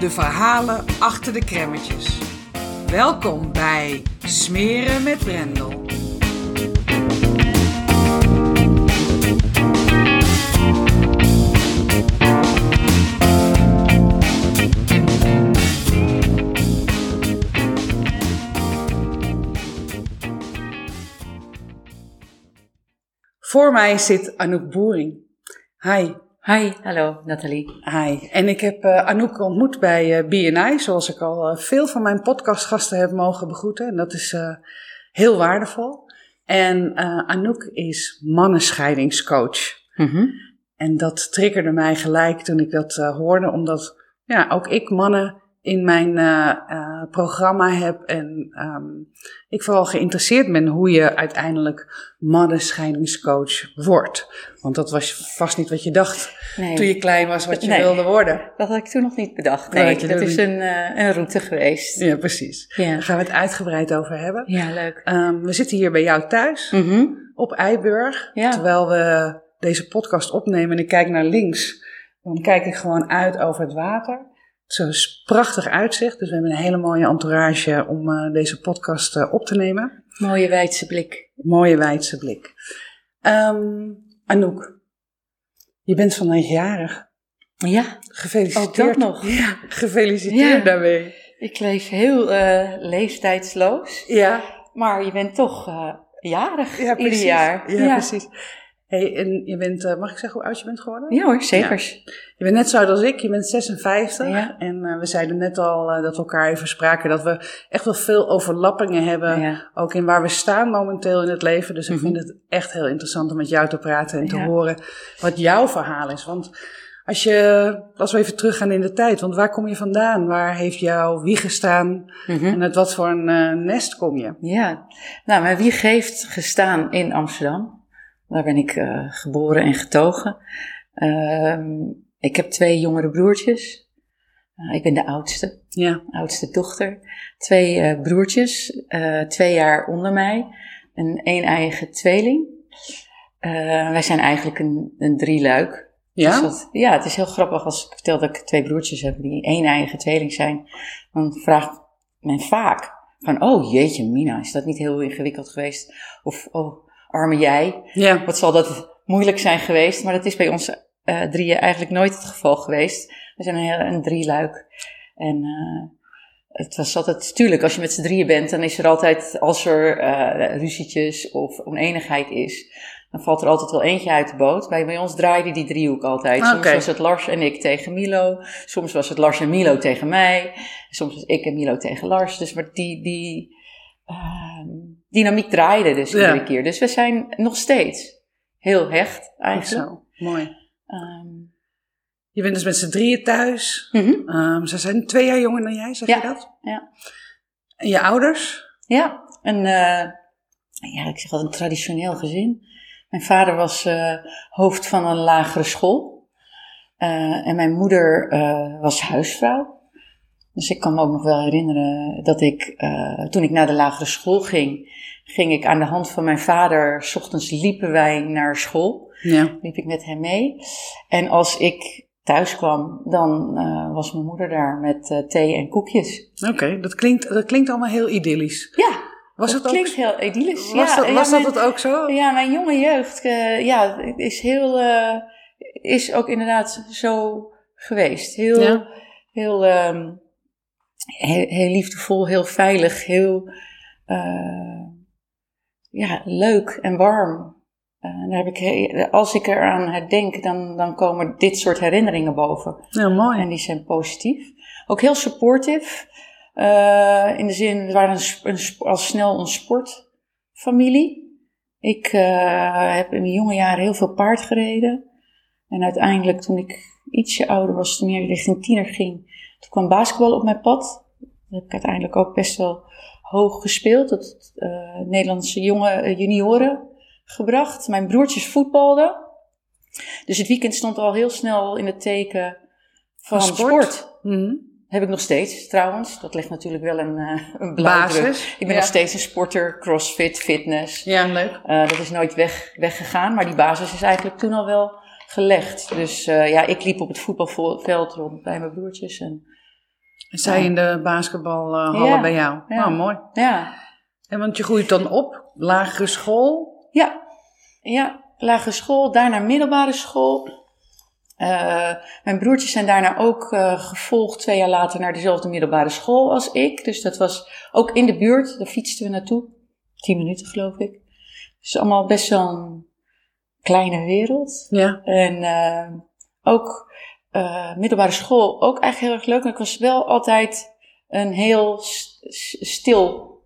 de verhalen achter de kremmetjes. Welkom bij Smeren met Brendel. Voor mij zit Anouk Boering. Hi. Hi, hallo Nathalie. Hi. En ik heb uh, Anouk ontmoet bij uh, BNI, zoals ik al uh, veel van mijn podcastgasten heb mogen begroeten. En dat is heel waardevol. En Anouk is mannenscheidingscoach. Mm -hmm. En dat triggerde mij gelijk toen ik dat hoorde, omdat ja, ook ik mannen in mijn uh, uh, programma heb. En um, ik vooral geïnteresseerd ben hoe je uiteindelijk mannenscheidingscoach wordt. Want dat was vast niet wat je dacht nee. toen je klein was, wat je nee, wilde worden. Dat had ik toen nog niet bedacht. Nee, dat, dat is een, uh, een route geweest. Ja, precies. Ja. Daar gaan we het uitgebreid over hebben. Ja, leuk. Um, we zitten hier bij jou thuis, mm -hmm. op Eiburg. Ja. Terwijl we deze podcast opnemen en ik kijk naar links, dan kijk ik gewoon uit over het water. Zo is prachtig uitzicht. Dus we hebben een hele mooie entourage om uh, deze podcast uh, op te nemen. Mooie wijdse blik. Mooie wijdse blik. Um, Anouk, je bent vandaag jarig. Ja. Gefeliciteerd. Ook dat nog. Ja, gefeliciteerd ja. daarmee. Ik leef heel uh, leeftijdsloos. Ja. Maar je bent toch jarig ja, ieder jaar. Ja, ja, precies. Hey, en je bent, uh, mag ik zeggen hoe oud je bent geworden? Ja hoor, zeker. Ja. Je bent net zo oud als ik, je bent 56. Ja. En uh, we zeiden net al uh, dat we elkaar even spraken dat we echt wel veel overlappingen hebben. Ja. Ook in waar we staan momenteel in het leven. Dus ik mm -hmm. vind het echt heel interessant om met jou te praten en te horen wat jouw verhaal is. Want als, je, als we even teruggaan in de tijd, want waar kom je vandaan? Waar heeft jouw wieg gestaan? Mm -hmm. En uit wat voor een nest kom je? Ja, nou mijn wieg heeft gestaan in Amsterdam. Daar ben ik uh, geboren en getogen. Uh, ik heb twee jongere broertjes. Uh, ik ben de oudste. Ja. Oudste dochter. Twee uh, broertjes, twee jaar onder mij. En één eigen tweeling. wij zijn eigenlijk een, een drieluik. Ja? Dus dat, ja, het is heel grappig als ik vertel dat ik twee broertjes heb die één eigen tweeling zijn. Dan vraagt men vaak van, oh jeetje Mina, is dat niet heel ingewikkeld geweest? Of, oh, arme jij. Ja. Wat zal dat moeilijk zijn geweest? Maar dat is bij ons uh, drieën eigenlijk nooit het geval geweest. We zijn een, een drieluik. En uh, het was altijd, tuurlijk, als je met z'n drieën bent, dan is er altijd, als er uh, ruzietjes of oneenigheid is, dan valt er altijd wel eentje uit de boot. Bij, bij ons draaide die driehoek altijd. Okay. Soms was het Lars en ik tegen Milo. Soms was het Lars en Milo tegen mij. Soms was ik en Milo tegen Lars. Dus maar die, die, uh, dynamiek draaide dus iedere ja. keer. Dus we zijn nog steeds heel hecht eigenlijk. Zo, mooi. Um, je bent dus met z'n drieën thuis. Mm -hmm. um, ze zijn twee jaar jonger dan jij, zeg ja. je dat? Ja. En je ouders? Ja, een, uh, ja, ik zeg altijd een traditioneel gezin. Mijn vader was uh, hoofd van een lagere school. Uh, en mijn moeder was huisvrouw. Dus ik kan me ook nog wel herinneren dat ik, uh, toen ik naar de lagere school ging, ging ik aan de hand van mijn vader, s ochtends liepen wij naar school. Ja. Liep ik met hem mee. En als ik thuis kwam, dan uh, was mijn moeder daar met uh, thee en koekjes. Oké, okay, dat, klinkt, dat klinkt allemaal heel idyllisch. Ja, was dat het klinkt ook, heel idyllisch. Was, ja, dat, was ja, dat het ook zo? Ja, mijn jonge jeugd ja, is heel, is ook inderdaad zo geweest. Heel, ja. heel, um, heel, heel liefdevol, heel veilig, heel uh, ja, leuk en warm. Uh, daar heb ik, als ik eraan herdenk, dan, dan komen dit soort herinneringen boven. Ja, mooi. En die zijn positief. Ook heel supportive. Uh, in de zin, we waren een, een, al snel een sportfamilie. Ik uh, heb in mijn jonge jaren heel veel paard gereden. En uiteindelijk, toen ik ietsje ouder was, toen meer richting tiener ging, toen kwam basketbal op mijn pad. Dat heb ik uiteindelijk ook best wel hoog gespeeld. Dat uh, Nederlandse jonge junioren gebracht. Mijn broertjes voetbalden. Dus het weekend stond al heel snel in het teken van, van sport. sport. Mm heb ik nog steeds trouwens. Dat ligt natuurlijk wel een, uh, een Basis. Ik ben nog steeds een sporter, crossfit, fitness. Ja, leuk. Uh, dat is nooit weg, weggegaan, maar die basis is eigenlijk toen al wel gelegd. Dus uh, ja, ik liep op het voetbalveld rond bij mijn broertjes. En, en zij in de basketbalhallen ja, bij jou? Ja. Oh, mooi. Ja. En want je groeit dan op, lagere school? Ja, ja lagere school, daarna middelbare school. Uh, mijn broertjes zijn daarna ook uh, gevolgd twee jaar later naar dezelfde middelbare school als ik. Dus dat was ook in de buurt. Daar fietsten we naartoe. Tien minuten geloof ik. Dus allemaal best een kleine wereld. Ja. En uh, ook middelbare school ook eigenlijk heel erg leuk. Maar ik was wel altijd een heel stil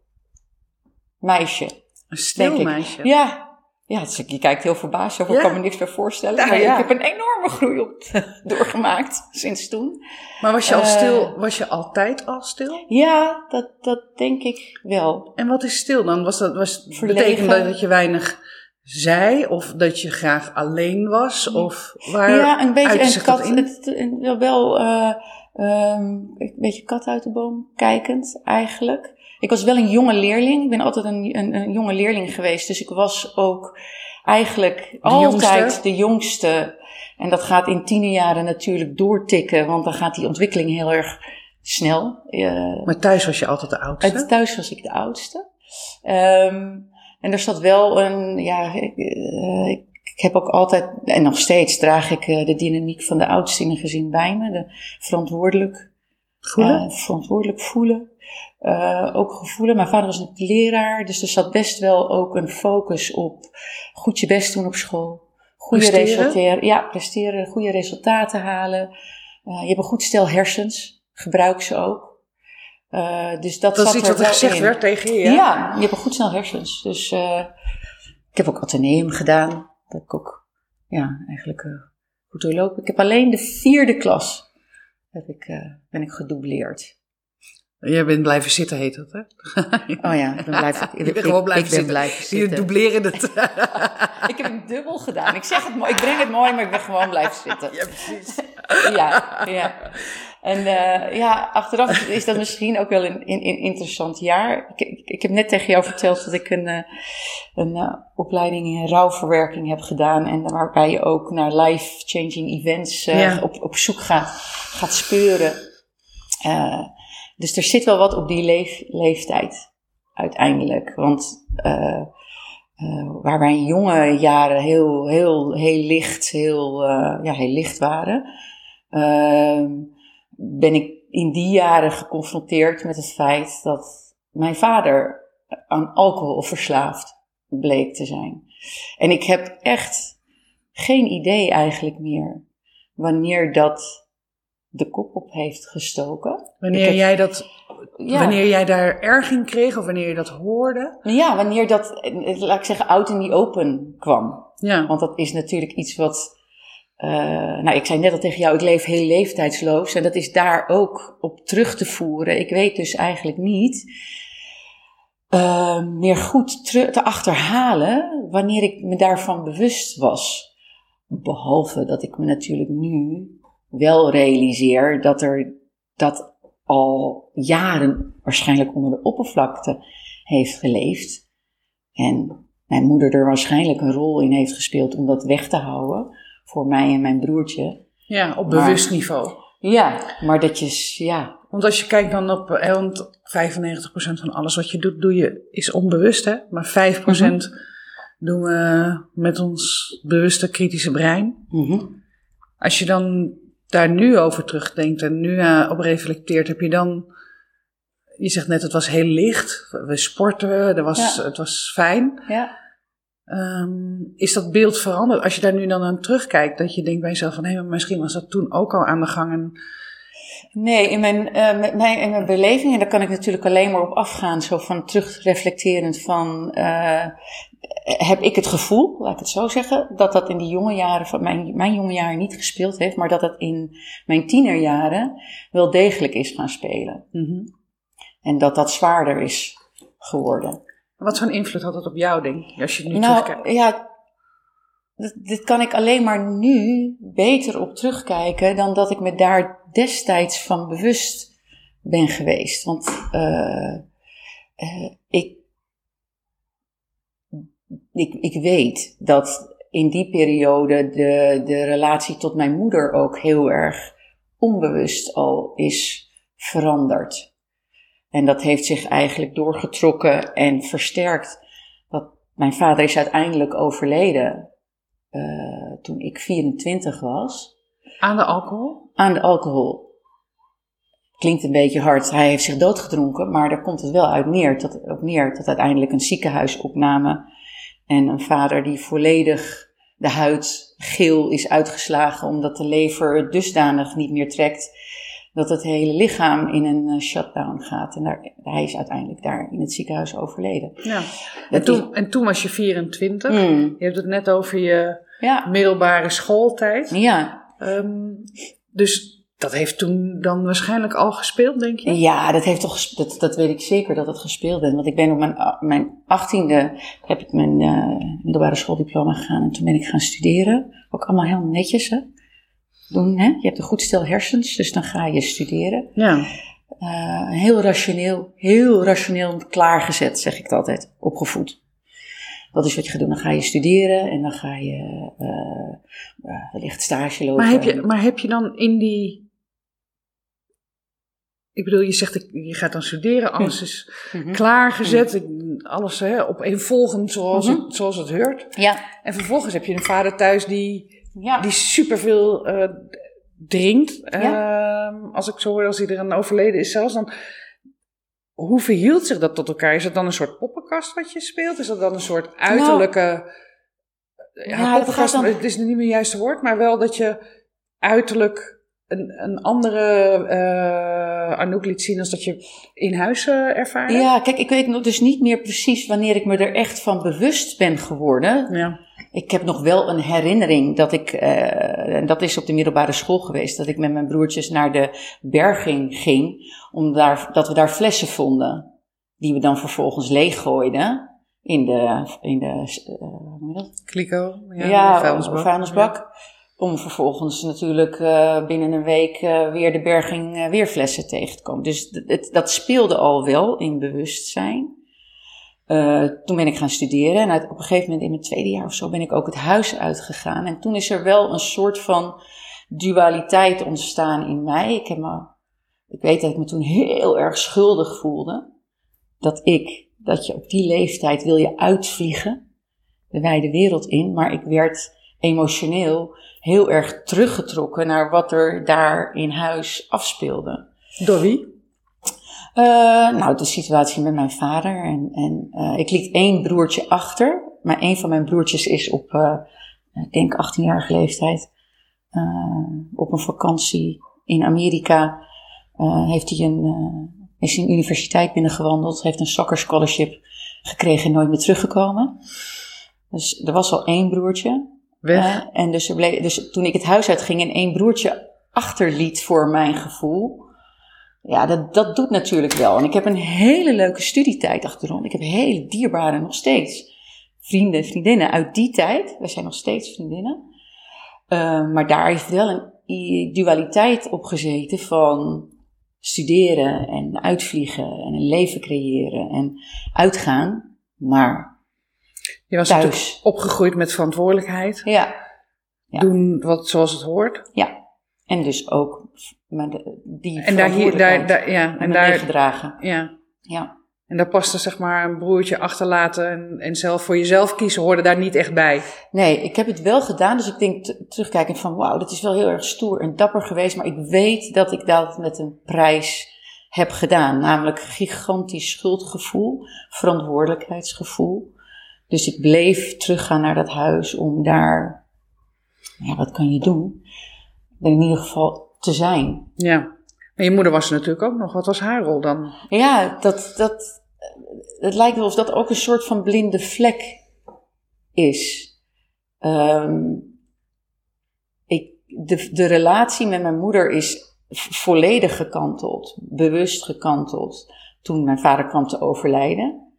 meisje. Een stil meisje? Ja, ja, je kijkt heel verbaasd over, ik kan me niks meer voorstellen. maar ja. ik heb een enorme groei op doorgemaakt sinds toen. Maar was je al stil, uh, was je altijd al stil? Ja, dat, dat denk ik wel. En wat is stil dan? Was dat, was, betekent dat dat je weinig zei? Of dat je graag alleen was? Of waar Ja, een beetje, en kat, het, wel uh, um, een beetje kat uit de boom kijkend eigenlijk. Ik was wel een jonge leerling. Ik ben altijd een, een, een jonge leerling geweest. Dus ik was ook eigenlijk de altijd jongste. de jongste. En dat gaat in tienerjaren natuurlijk doortikken, want dan gaat die ontwikkeling heel erg snel. Uh, maar thuis was je altijd de oudste? Thuis was ik de oudste. Um, en er zat wel een, ja, ik, uh, ik, heb ook altijd, en nog steeds draag ik uh, de dynamiek van de oudste in een gezin bij me. De verantwoordelijk voelen. verantwoordelijk voelen ook gevoelen. Mijn vader was een leraar, dus er zat best wel ook een focus op goed je best doen op school. Goede resultaten, ja, presteren, goede resultaten halen. Je hebt een goed stel hersens, gebruik ze ook. Uh, dus dat, dat zat is iets wat er gezegd in. werd tegen je, ja? Ja, je hebt een goed snel hersens. Dus ik heb ook ateneum gedaan. Dat ik ook, ja, eigenlijk goed doorlopen. Ik heb alleen de vierde klas heb ik, ben ik gedoubleerd. Jij bent blijven zitten, heet dat, hè? Oh ja, ik ben blijven, ik, ben gewoon blijven ik zitten. Blijven zitten. Je dubleren het. ik heb het dubbel gedaan. Ik zeg het mooi, ik breng het mooi, maar ik ben gewoon blijven zitten. Ja, precies. Ja, ja. En uh, ja, achteraf is dat misschien ook wel een, een, een interessant jaar. Ik, ik, ik, heb net tegen jou verteld dat ik een, uh, een uh, opleiding in rouwverwerking heb gedaan. En waarbij je ook naar life-changing events ja. op, op zoek gaat, gaat speuren. Dus er zit wel wat op die leef, leeftijd uiteindelijk. Want waar wij in jonge jaren heel, heel, heel licht, heel, ja, heel licht waren, ben ik in die jaren geconfronteerd met het feit dat mijn vader aan alcohol verslaafd bleek te zijn. En ik heb echt geen idee eigenlijk meer wanneer dat de kop op heeft gestoken. Wanneer, jij, dat, wanneer jij daar erg in kreeg of wanneer je dat hoorde? Ja, wanneer dat, laat ik zeggen, out in die open kwam. Ja. Want dat is natuurlijk iets wat. Uh, nou, ik zei net al tegen jou, ik leef heel leeftijdsloos. En dat is daar ook op terug te voeren. Ik weet dus eigenlijk niet uh, meer goed te achterhalen wanneer ik me daarvan bewust was. Behalve dat ik me natuurlijk nu wel realiseer dat er dat al jaren waarschijnlijk onder de oppervlakte heeft geleefd. En mijn moeder er waarschijnlijk een rol in heeft gespeeld om dat weg te houden voor mij en mijn broertje. Ja, op bewust niveau. Ja, maar dat je, ja. Want als je kijkt dan op, eh, want 95% van alles wat je doet, doe je, is onbewust hè. Maar 5% mm doen we met ons bewuste kritische brein. Mm Als je dan daar nu over terugdenkt en nu uh, op reflecteert, heb je dan je zegt net, het was heel licht. We sporten, er was, Ja. het was fijn. Ja. Ehm, is dat beeld veranderd? Als je daar nu dan aan terugkijkt, dat je denkt bij jezelf van... hé, maar misschien was dat toen ook al aan de gang. En, Nee, in mijn, eh, met mijn, in mijn beleving, en daar kan ik natuurlijk alleen maar op afgaan, zo van terugreflecterend van, eh, heb ik het gevoel, laat ik het zo zeggen, dat dat in die jonge jaren, van mijn, mijn jonge jaren niet gespeeld heeft, maar dat het in mijn tienerjaren wel degelijk is gaan spelen. En dat dat zwaarder is geworden. Wat voor invloed had dat op jou, denk je, als je nu Nou, terugkijkt? ja, dit, dit kan ik alleen maar nu beter op terugkijken dan dat ik me daar destijds van bewust ben geweest. Want eh, eh, ik, ik, ik weet dat in die periode de, de relatie tot mijn moeder ook heel erg onbewust al is veranderd. En dat heeft zich eigenlijk doorgetrokken en versterkt. Dat mijn vader is uiteindelijk overleden eh, toen ik 24 was Aan de alcohol? aan de alcohol. Klinkt een beetje hard, hij heeft zich doodgedronken, maar daar komt het wel uit neer, tot, op neer tot uiteindelijk een ziekenhuisopname en een vader die volledig de huid geel is uitgeslagen omdat de lever het dusdanig niet meer trekt dat het hele lichaam in een eh, shutdown gaat. En daar, hij is uiteindelijk daar in het ziekenhuis overleden. Ja. En toen, en toen was je 24. Mm, Je hebt het net over je ja, middelbare schooltijd. ja, Ehm, dus dat heeft toen dan waarschijnlijk al gespeeld, denk je? Ja, dat heeft toch, dat, dat weet ik zeker dat het gespeeld heeft. Want ik ben op mijn, a- mijn achttiende, heb ik mijn eh, middelbare schooldiploma gegaan en toen ben ik gaan studeren. Ook allemaal heel netjes, hè. Doen, hè. Je hebt een goed stel hersens, dus dan ga je studeren. Ja. Eh, heel rationeel, heel rationeel klaargezet, zeg ik het altijd, opgevoed. Dat is wat je gaat doen. Dan ga je studeren en dan ga je eh, wellicht stage lopen. Maar heb, je, maar heb je dan in die. Ik bedoel, je zegt je gaat dan studeren, alles is Mhm. klaargezet, ik- alles hè, opeenvolgend zoals, Mhm. het, zoals het hoort. Ja, En vervolgens heb je een vader thuis die, ja. die superveel eh drinkt. Ja. Ehm, als ik zo hoor, als hij er aan overleden is zelfs, dan... Hoe verhield zich dat tot elkaar? Is het dan een soort poppenkast wat je speelt? Is dat dan een soort uiterlijke... ja, Nou, het poppenkast, gaat dan- het is niet meer het juiste woord, maar wel dat je uiterlijk een, een andere eh Anouk liet zien als dat je in huis eh ervaarde? Ja, kijk, ik weet nog dus niet meer precies wanneer ik me er echt van bewust ben geworden. Ja. Ik heb nog wel een herinnering dat ik, eh, en dat is op de middelbare school geweest, dat ik met mijn broertjes naar de berging ging, om daar, dat we daar flessen vonden, die we dan vervolgens leeggooiden in de, in de dat? Kliko. Ja, Ja, vuilnisbak. vuilnisbak. Om vervolgens natuurlijk eh, binnen een week weer de berging weer flessen tegen te komen. Dus het, dat speelde al wel in bewustzijn. Eh, toen ben ik gaan studeren en op een gegeven moment in mijn tweede jaar of zo ben ik ook het huis uitgegaan. En toen is er wel een soort van dualiteit ontstaan in mij. Ik, heb me, ik weet dat ik me toen heel erg schuldig voelde. Dat ik, dat je op die leeftijd wil je uitvliegen, de wijde wereld in. Maar ik werd emotioneel heel erg teruggetrokken naar wat er daar in huis afspeelde. Door wie? Eh, nou, de situatie met mijn vader. En, en eh, ik liet één broertje achter. Maar een van mijn broertjes is op, eh, ik denk 18-jarige leeftijd, op een vakantie in Amerika. heeft hij een, is een universiteit binnengewandeld. Heeft een soccer scholarship gekregen en nooit meer teruggekomen. Dus er was al één broertje. Weg. En dus, er bleef, dus toen ik het huis uitging en één broertje achterliet voor mijn gevoel. Ja, dat, dat doet natuurlijk wel. En ik heb een hele leuke studietijd achter de rug. Ik heb hele dierbare nog steeds vrienden, vriendinnen uit die tijd. We zijn nog steeds vriendinnen. Eh, maar daar heeft wel een dualiteit op gezeten van studeren en uitvliegen en een leven creëren en uitgaan. Maar Je was thuis. opgegroeid met verantwoordelijkheid. ja, Ja. Doen wat zoals het hoort. Ja, en dus ook maar de- die En daar, hier, daar, ja, en daar, meegedragen. ja. Ja. En daar paste zeg maar een broertje achterlaten en, en zelf voor jezelf kiezen hoorde daar niet echt bij. Nee, ik heb het wel gedaan, dus ik denk terugkijkend van wauw, dat is wel heel erg stoer en dapper geweest, maar ik weet dat ik dat met een prijs heb gedaan. Namelijk gigantisch schuldgevoel, verantwoordelijkheidsgevoel. Dus ik bleef teruggaan naar dat huis om daar, ja, wat kan je doen? In ieder geval te zijn. Ja. En je moeder was er natuurlijk ook nog. Wat was haar rol dan? Ja, dat, dat, het lijkt wel of dat ook een soort van blinde vlek is. Ehm, ik, de, de relatie met mijn moeder is volledig gekanteld, bewust gekanteld, toen mijn vader kwam te overlijden.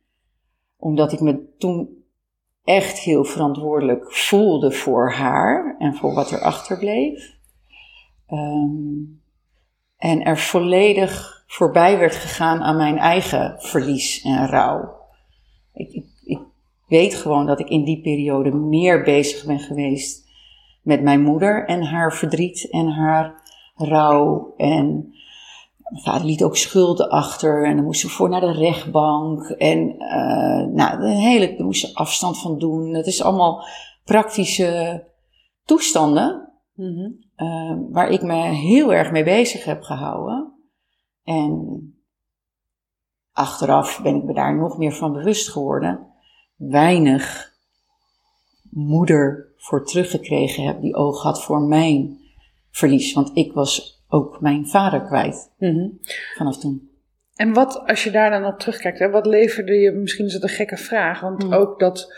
Omdat ik me toen echt heel verantwoordelijk voelde voor haar en voor wat er achterbleef. Um, en er volledig voorbij werd gegaan aan mijn eigen verlies en rouw. Ik, ik, weet gewoon dat ik in die periode meer bezig ben geweest met mijn moeder en haar verdriet en haar rouw. En mijn vader liet ook schulden achter en dan moesten we voor naar de rechtbank. En uh, nou, de hele, daar moesten afstand van doen. Het is allemaal praktische toestanden mm waar ik me heel erg mee bezig heb gehouden. En achteraf ben ik me daar nog meer van bewust geworden. Weinig moeder voor teruggekregen heb die oog had voor mijn verlies. Want ik was ook mijn vader kwijt mm vanaf toen. En wat, als je daar dan op terugkijkt, hè, wat leverde je, misschien is het een gekke vraag, want mm. ook dat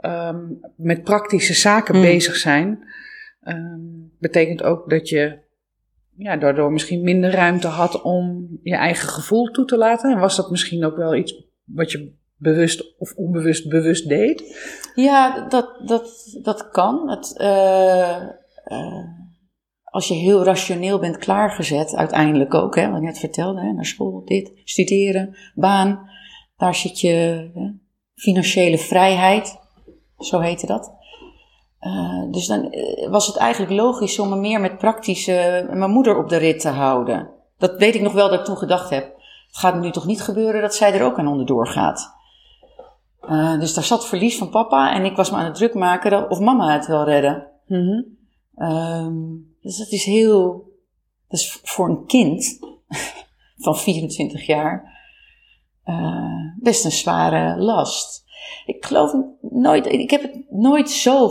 um, met praktische zaken mm. bezig zijn, um, betekent ook dat je ja, daardoor misschien minder ruimte had om je eigen gevoel toe te laten. En was dat misschien ook wel iets wat je bewust of onbewust bewust deed? Ja, dat, dat, dat kan. Het, uh, uh, als je heel rationeel bent klaargezet, uiteindelijk ook, hè, wat je net vertelde, hè, naar school, dit, studeren, baan, daar zit je financiële vrijheid, zo heette dat. Uh, dus dan was het eigenlijk logisch om me meer met praktische, mijn moeder op de rit te houden. Dat weet ik nog wel dat ik toen gedacht heb. Het gaat nu toch niet gebeuren dat zij er ook aan onderdoor gaat. Uh, dus daar zat verlies van papa en ik was me aan het druk maken of mama het wel redden. Mm -hmm. um, dus dat is heel, dat is voor een kind van 24 jaar uh, best een zware last. Ik geloof nooit, ik heb het nooit zo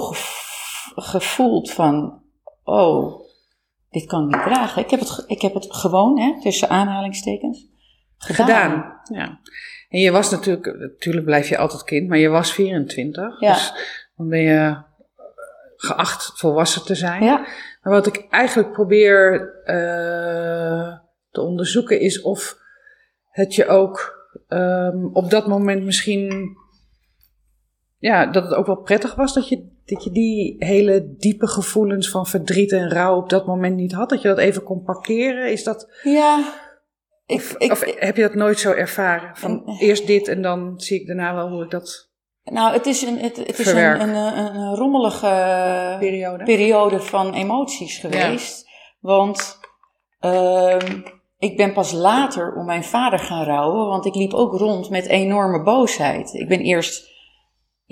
gevoeld van, oh, dit kan ik niet dragen. Ik heb het, ik heb het gewoon, hè, tussen aanhalingstekens, gedaan. gedaan. Ja. En je was natuurlijk, natuurlijk blijf je altijd kind, maar je was 24. Ja. Dus dan ben je geacht volwassen te zijn. Ja. Maar wat ik eigenlijk probeer uh, te onderzoeken is of het je ook um, op dat moment misschien. Ja, dat het ook wel prettig was dat je, dat je die hele diepe gevoelens van verdriet en rouw op dat moment niet had. Dat je dat even kon parkeren. Is dat. Ja. Ik, of, ik, of heb je dat nooit zo ervaren? Van eerst dit en dan zie ik daarna wel hoe ik dat nou, het is een, het, het is een, een, een, rommelige periode. periode van emoties geweest. Want uh, ik ben pas later om mijn vader gaan rouwen, want ik liep ook rond met enorme boosheid. Ik ben eerst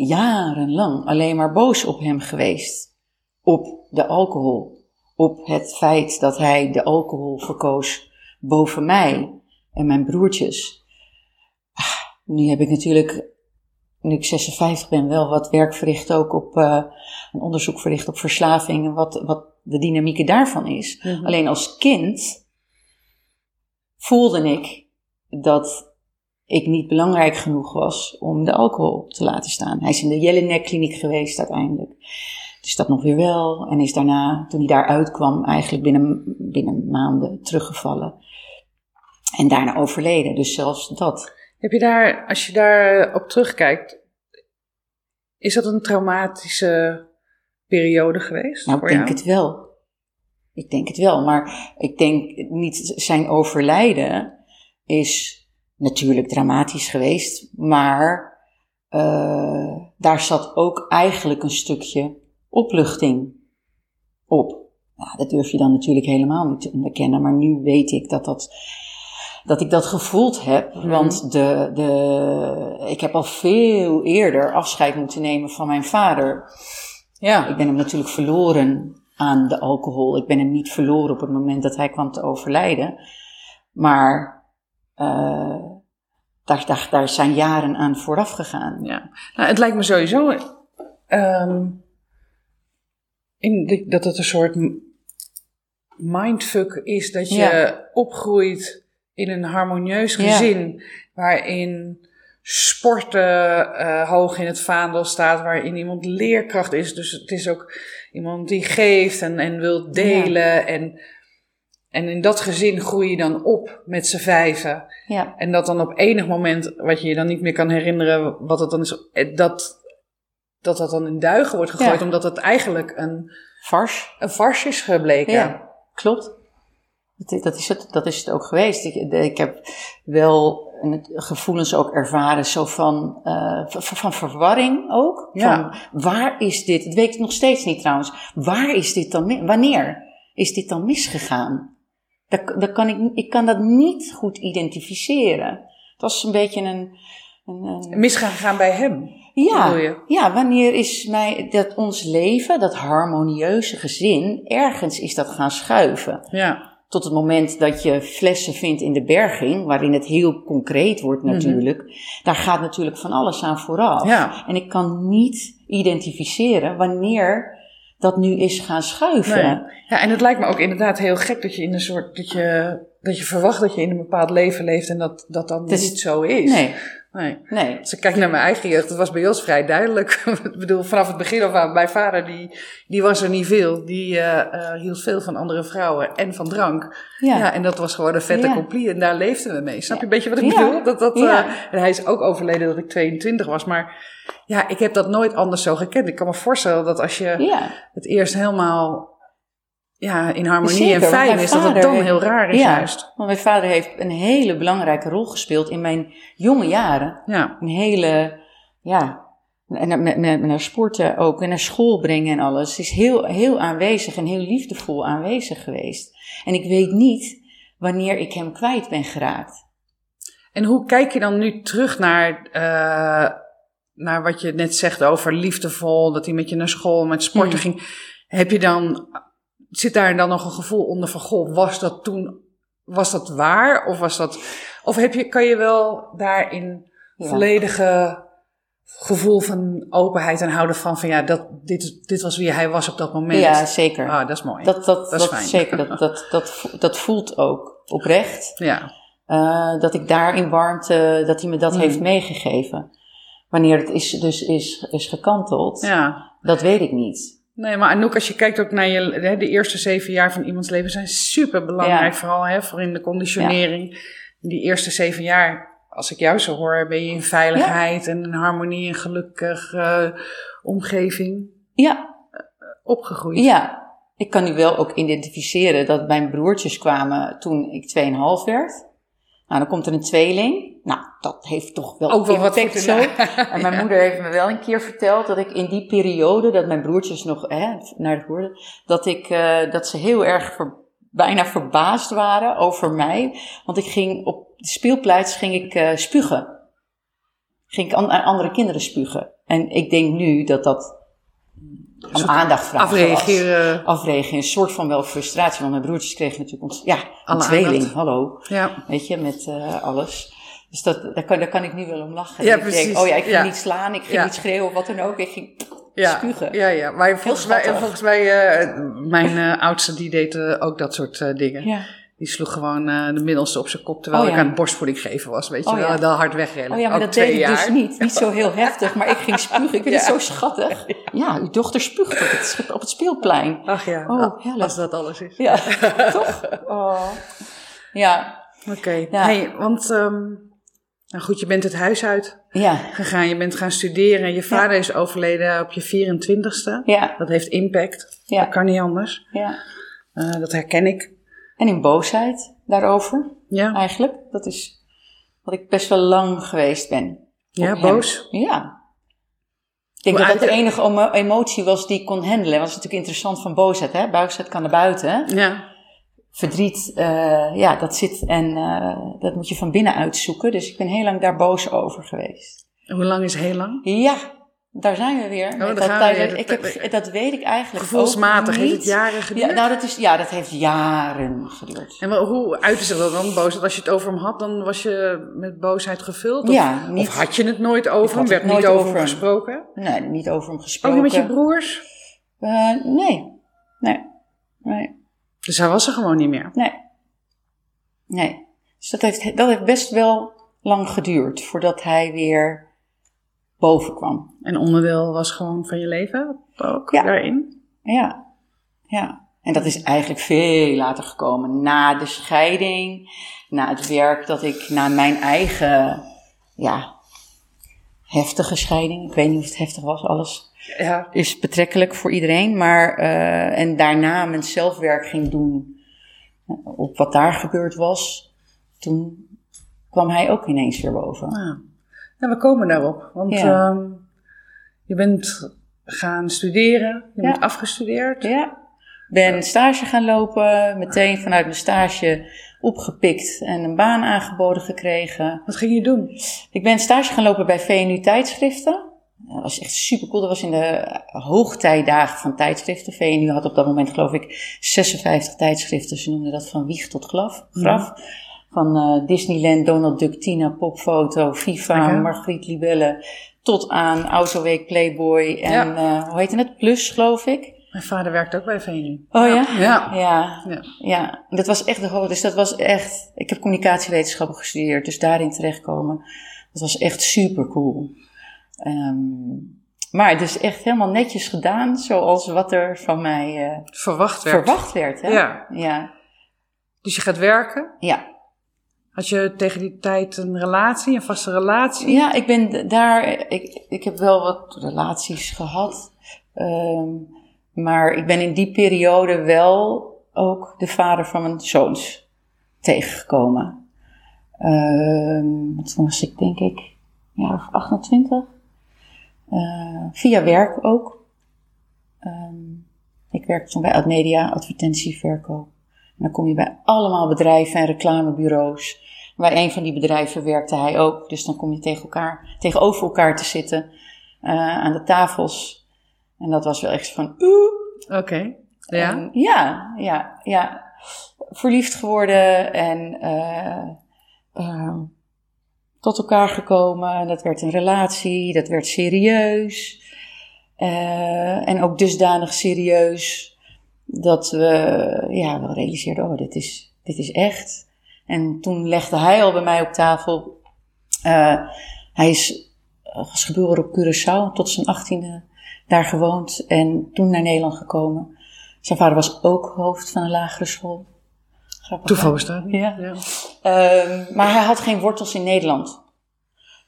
jarenlang alleen maar boos op hem geweest. Op de alcohol. Op het feit dat hij de alcohol verkoos boven mij en mijn broertjes. Ah, nu heb ik natuurlijk nu ik 56 ben, wel wat werk verricht ook op uh, een onderzoek verricht op verslaving en wat, wat de dynamieken daarvan is. Mhm. Alleen als kind voelde ik dat ik niet belangrijk genoeg was om de alcohol te laten staan. Hij is in de Jelinek kliniek geweest uiteindelijk. Dus dat nog weer wel. En is daarna, toen hij daar uitkwam, eigenlijk binnen, binnen maanden teruggevallen. En daarna overleden. Dus zelfs dat. Heb je daar, als je daar op terugkijkt, is dat een traumatische periode geweest? Nou, ik denk het wel. Ik denk het wel, maar ik denk niet zijn overlijden is natuurlijk dramatisch geweest, maar uh, daar zat ook eigenlijk een stukje opluchting op. Nou, dat durf je dan natuurlijk helemaal niet te onderkennen, maar nu weet ik dat dat dat ik dat gevoeld heb. Mhm. Want de, de, ik heb al veel eerder afscheid moeten nemen van mijn vader. Ja. Ik ben hem natuurlijk verloren aan de alcohol. Ik ben hem niet verloren op het moment dat hij kwam te overlijden. Maar eh, daar, daar, daar zijn jaren aan vooraf gegaan. Ja, nou, het lijkt me sowieso ehm, in, de- dat het een soort mindfuck is dat je Ja. opgroeit in een harmonieus Ja. gezin waarin sporten eh, hoog in het vaandel staat, waarin iemand leerkracht is. Dus het is ook iemand die geeft en, en wil delen. En, en in dat gezin groei je dan op met z'n vijven. Ja, En dat dan op enig moment, wat je je dan niet meer kan herinneren, wat het dan is, eh, dat dat, dat dan in duigen wordt gegooid, Ja. omdat het eigenlijk een, vars. een farce is gebleken. Ja, klopt. Dat is, dat is, het, dat is het ook geweest. Ik, heb wel een- gevoelens ook ervaren, zo van, eh, van, verwarring ook. Ja. Van, waar is dit? Dat weet ik nog steeds niet trouwens. Waar is dit dan, wanneer is dit dan misgegaan? Dat, dat kan ik, ik kan dat niet goed identificeren. Het was een beetje een... een, een Misgegaan bij hem. ja, je? ja, wanneer is mij dat ons leven, dat harmonieuze gezin, ergens is dat gaan schuiven. Ja. Tot het moment dat je flessen vindt in de berging, waarin het heel concreet wordt natuurlijk. Daar gaat natuurlijk van alles aan vooraf. Mhm. Ja. En ik kan niet identificeren wanneer dat nu is gaan schuiven. Nee. Ja, en het lijkt me ook inderdaad heel gek dat je in een soort, dat je, dat je verwacht dat je in een bepaald leven leeft en dat dat dan is- niet zo is. Nee, nee. nee. Als ik kijk naar mijn eigen jeugd, dat was bij ons vrij duidelijk. ik bedoel, vanaf het begin af aan, mijn vader, die, die was er niet veel. Die eh, eh, hield veel van andere vrouwen en van drank. Ja. Ja. en dat was gewoon een vette Ja. complie en daar leefden we mee. Snap je een beetje wat ik Ja. bedoel? Dat, dat, Ja. eh, en hij is ook overleden dat ik 22 was, maar ja, ik heb dat nooit anders zo gekend. Ik kan me voorstellen dat als je het eerst helemaal ja, in harmonie Zeker, en fijn is, dat het dan heel raar is ja, juist. want mijn vader heeft een hele belangrijke rol gespeeld in mijn jonge jaren. Ja, een hele, ja, en met, met, naar sporten ook en naar school brengen en alles. Het is heel, heel aanwezig en heel liefdevol aanwezig geweest. En ik weet niet wanneer ik hem kwijt ben geraakt. En hoe kijk je dan nu terug naar, eh, naar wat je net zegt over liefdevol, dat hij met je naar school, met sporten Hmm. ging? Heb je dan, zit daar dan nog een gevoel onder van, goh, was dat toen, was dat waar? Of was dat, of heb je, kan je wel daarin Ja. volledige gevoel van openheid en houden van, van ja, dat, dit, dit was wie hij was op dat moment? Ja, zeker. Ah, dat is mooi. dat, dat, is dat, fijn. zeker, dat, dat, dat, dat voelt ook oprecht. Ja, eh, dat ik daar in warmte, dat hij me dat Hmm. heeft meegegeven. Wanneer het is, dus is, is gekanteld, ja. dat weet ik niet. Nee, maar Anouk, als je kijkt ook naar je, hè, de eerste zeven jaar van iemands leven zijn super belangrijk. Ja. Vooral hè, voor in de conditionering. Die eerste zeven jaar, als ik jou zo hoor, ben je in veiligheid en in harmonie en gelukkig eh, omgeving Ja, opgegroeid. Ja, ik kan nu wel ook identificeren dat mijn broertjes kwamen toen ik 2,5 werd. Nou, dan komt er een tweeling. Nou, dat heeft toch wel Ook wel wat impact zo. En mijn moeder heeft me wel een keer verteld dat ik in die periode, dat mijn broertjes nog hè, naar het hoorden, dat, ik, eh, dat ze heel erg ver- bijna verbaasd waren over mij. Want ik ging op de speelplaats ging ik eh, spugen. Ging ik aan, aan andere kinderen spugen. En ik denk nu dat dat om aandacht vragen Afreageren. afreageren. Een soort van wel frustratie. Want mijn broertjes kregen natuurlijk ons, ja, een tweeling. aandacht. Hallo. Ja. Weet je, met eh, alles. Dus dat, daar, kan, daar kan ik nu wel om lachen. Ja, ik precies. Denk, oh ja, ik ging Ja. niet slaan, ik ging Ja. niet schreeuwen of wat dan ook. Ik ging Ja, spugen. ja, ja. Maar volgens mij, volgens mij eh, mijn eh, oudste die deed ook dat soort dingen. Ja. Die sloeg gewoon eh, de middelste op zijn kop terwijl Oh, ik aan borstvoeding geven was. Weet je Oh, wel, ja. dan hard wegrennen. Oh ja, maar Ook dat deed ik jaar. dus niet. Niet zo heel heftig, maar ik ging spugen. Ik vind het zo schattig. Ja, uw dochter spuugt op het, schip- op het speelplein. Ach ja, Oh, nou, als dat alles is. Ja, toch? Oh. Ja, Oké, hey, want ehm, nou goed, je bent het huis uit ja, gegaan, je bent gaan studeren. Je vader is overleden op je 24ste. ja, Dat heeft impact. Ja. Dat kan niet anders. ja. Eh, dat herken ik. En in boosheid daarover, Ja, eigenlijk. Dat is wat ik best wel lang geweest ben. ja boos. Ja. Ik denk Hoe dat dat de enige emo- emotie was die ik kon handelen. Dat is natuurlijk interessant van boosheid. Hè? Boosheid kan naar buiten. Hè? Ja, Verdriet, eh, ja, dat zit en eh, dat moet je van binnen uitzoeken. Dus ik ben heel lang daar boos over geweest. hoe lang is heel lang? Ja, daar zijn we weer. Oh, dat, we ik heb, dat weet ik eigenlijk Gevoelsmatig ook heeft niet. het jaren geduurd. Ja, nou, dat is, ja, dat heeft jaren geduurd. En wel, hoe uitte zich dat dan boos? Als je het over hem had, dan was je met boosheid gevuld? Of, Ja, niet- of had je het nooit over hem? Werd niet over over hem gesproken? Nee, niet over hem Ook gesproken. niet met je broers? Eh, nee. Nee. Nee. Dus hij was er gewoon niet meer. Nee. Nee. Dus dat heeft, dat heeft best wel lang geduurd voordat hij weer boven kwam. En onderdeel was gewoon van je leven ook Ja. daarin? Ja. Ja. En dat is eigenlijk veel later gekomen. Na de scheiding, na het werk dat ik, na mijn eigen, ja, heftige scheiding. Ik weet niet of het heftig was, alles Ja. is betrekkelijk voor iedereen. Maar, eh, en daarna mijn zelfwerk ging doen eh, op wat daar gebeurd was. Toen kwam hij ook ineens weer boven. Nou, nou, we komen daarop. Want Ja. ehm, je bent gaan studeren, je Ja. bent afgestudeerd. Ja. Ben stage gaan lopen, meteen vanuit mijn stage opgepikt en een baan aangeboden gekregen. Wat ging je doen? Ik ben stage gaan lopen bij VNU Tijdschriften. Dat was echt super cool. Dat was in de hoogtijdagen van tijdschriften. VNU had op dat moment, geloof ik, 56 tijdschriften. Ze noemden dat van wieg tot graf. graf. Van eh, Disneyland, Donald Duck, Tina, Popfoto, FIFA, Lekker. Margriet Libelle. Tot aan Autoweek, Playboy en eh, hoe heette het? Plus, geloof ik. Mijn vader werkt ook bij VNU. Oh ja? Ja. Ja, Ja. ja, dat was echt de hoogte. Dus dat was echt. Ik heb communicatiewetenschappen gestudeerd, dus daarin terechtkomen. Dat was echt super cool. Ehm, maar het is echt helemaal netjes gedaan, zoals wat er van mij eh, Verwacht werd. verwacht werd. Hè? Ja. ja. Dus je gaat werken. Ja. Had je tegen die tijd een relatie, een vaste relatie? Ja, ik ben daar. Ik, ik heb wel wat relaties gehad. ehm, maar ik ben in die periode wel ook de vader van mijn zoons tegengekomen. Toen was ik denk ik ja, of 28. Eh, via werk ook. Ehm, ik werkte toen bij Admedia, advertentieverkoop. En dan kom je bij allemaal bedrijven en reclamebureaus. Bij een van die bedrijven werkte hij ook. Dus dan kom je tegen elkaar, tegenover elkaar te zitten eh, aan de tafels. En dat was wel echt van oeh. Oké. Ja. En ja, ja, ja. Verliefd geworden en eh, ehm, tot elkaar gekomen. En dat werd een relatie, dat werd serieus. Eh, en ook dusdanig serieus dat we, ja, we realiseerden, oh, dit is, dit is echt. En toen legde hij al bij mij op tafel. eh, hij is, eh, geboren op Curaçao, tot zijn achttiende daar gewoond en toen naar Nederland gekomen. Zijn vader was ook hoofd van een lagere school. Grappig? Toeval bestaat niet. Ja. Ehm, maar hij had geen wortels in Nederland.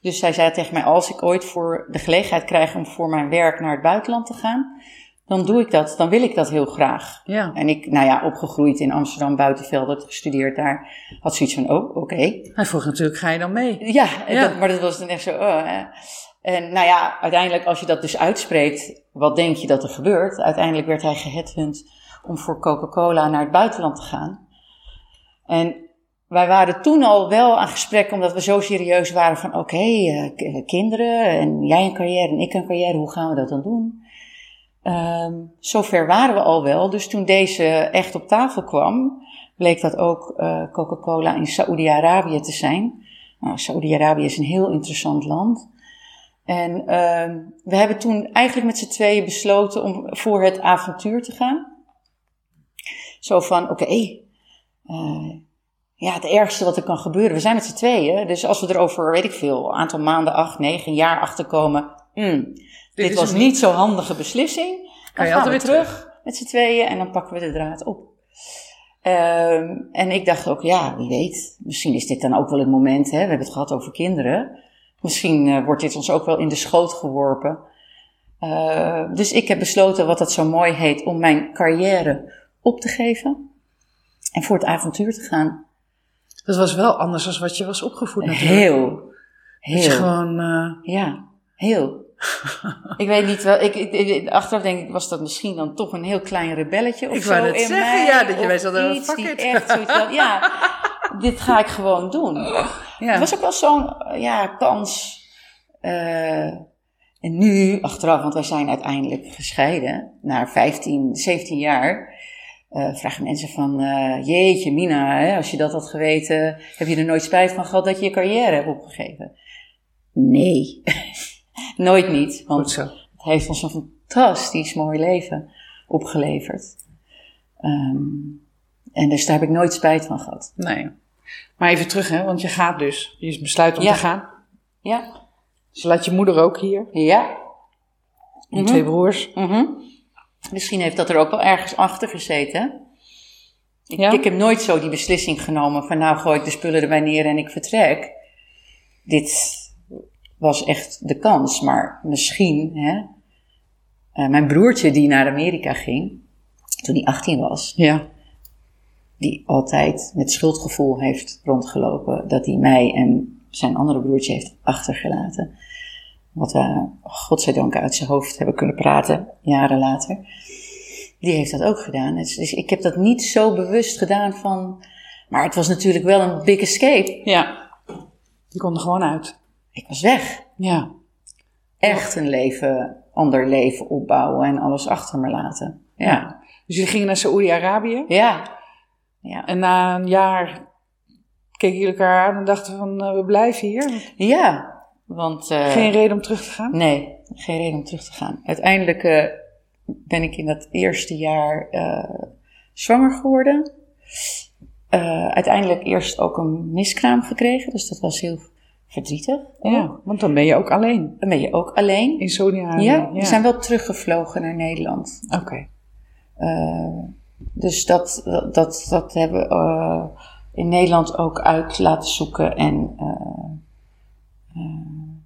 Dus hij zei tegen mij, als ik ooit voor de gelegenheid krijg om voor mijn werk naar het buitenland te gaan, dan doe ik dat, dan wil ik dat heel graag. Ja. En ik, nou ja, opgegroeid in Amsterdam, Buitenveld, gestudeerd daar, had zoiets van, oh, oké. Hij vroeg natuurlijk, ga je dan mee? Ja, Ja. Dat, maar dat was dan echt zo. oh, hè. En nou ja, uiteindelijk als je dat dus uitspreekt, wat denk je dat er gebeurt? Uiteindelijk werd hij geheadhunt om voor Coca-Cola naar het buitenland te gaan. En wij waren toen al wel aan gesprek, omdat we zo serieus waren van oké, eh, k- kinderen en jij een carrière en ik een carrière, hoe gaan we dat dan doen? Ehm zover waren we al wel, dus toen deze echt op tafel kwam, bleek dat ook eh, Coca-Cola in Saoedi-Arabië te zijn. Nou, Saoedi-Arabië is een heel interessant land. En ehm, we hebben toen eigenlijk met z'n tweeën besloten om voor het avontuur te gaan. Zo van, oké, eh, ja, het ergste wat er kan gebeuren. We zijn met z'n tweeën, dus als we er over, weet ik veel, een aantal maanden, acht, negen, jaar achter komen. hmm, dit was niet zo'n handige beslissing. Dan Kan je gaan altijd we weer terug met z'n tweeën en dan pakken we de draad op. Ehm, en ik dacht ook, ja, wie weet, misschien is dit dan ook wel het moment, hè? we hebben het gehad over kinderen. Misschien eh, wordt dit ons ook wel in de schoot geworpen. Eh, dus ik heb besloten, wat dat zo mooi heet, om mijn carrière op te geven en voor het avontuur te gaan. Dat was wel anders dan wat je was opgevoed natuurlijk. Heel, Dat je heel. gewoon... eh, Ja, heel. Ik weet niet wel, ik, ik- ik- achteraf denk ik, was dat misschien dan toch een heel klein rebelletje of Ik zo wou net in zeggen, mij, ja, dat je wij zouden, iets fuck die echt zoiets van, ja, dit ga ik gewoon doen. ja. Het was ook wel zo'n, eh, ja, kans. eh, En nu, achteraf, want wij zijn uiteindelijk gescheiden, na 15, 17 jaar, uh, vragen mensen van, uh, jeetje Mina, hè, als je dat had geweten, heb je er nooit spijt van gehad dat je je carrière hebt opgegeven? Nee, nooit niet, want het heeft ons een fantastisch mooi leven opgeleverd. Um, en dus daar heb ik nooit spijt van gehad. Nee. Maar even terug, hè, want je gaat dus. Je besluit om te gaan. Ja. Dus laat je moeder ook hier. Ja. En twee mhm. broers. Mm Misschien heeft dat er ook wel ergens achter gezeten. Ik, ja? ik heb nooit zo die beslissing genomen van nou gooi ik de spullen erbij neer en ik vertrek. Dit was echt de kans, maar misschien, hè, uh, mijn broertje die naar Amerika ging, toen hij 18 was, ja. die altijd met schuldgevoel heeft rondgelopen dat hij mij en zijn andere broertje heeft achtergelaten. Wat we, godzijdank, uit zijn hoofd hebben kunnen praten, jaren later. Die heeft dat ook gedaan. Dus, dus ik heb dat niet zo bewust gedaan van. Maar het was natuurlijk wel een big escape. Ja. Je kon er gewoon uit. Ik was weg. Ja. Echt een leven, ander leven opbouwen en alles achter me laten. Ja. Dus jullie gingen naar Saoedi-Arabië? Ja. ja. En na een jaar keken jullie elkaar aan en dachten van, uh, we blijven hier? Ja, want... Uh, geen reden om terug te gaan? Nee, geen reden om terug te gaan. Uiteindelijk uh, ben ik in dat eerste jaar zwanger geworden. uiteindelijk eerst ook een miskraam gekregen, dus dat was heel verdrietig. Ja, want dan ben je ook alleen. Dan ben je ook alleen. In Saudi-Arabië? Ja, we zijn wel teruggevlogen naar Nederland. Oké. Uh, dus dat, dat, dat hebben we uh, in Nederland ook uit laten zoeken. En, uh,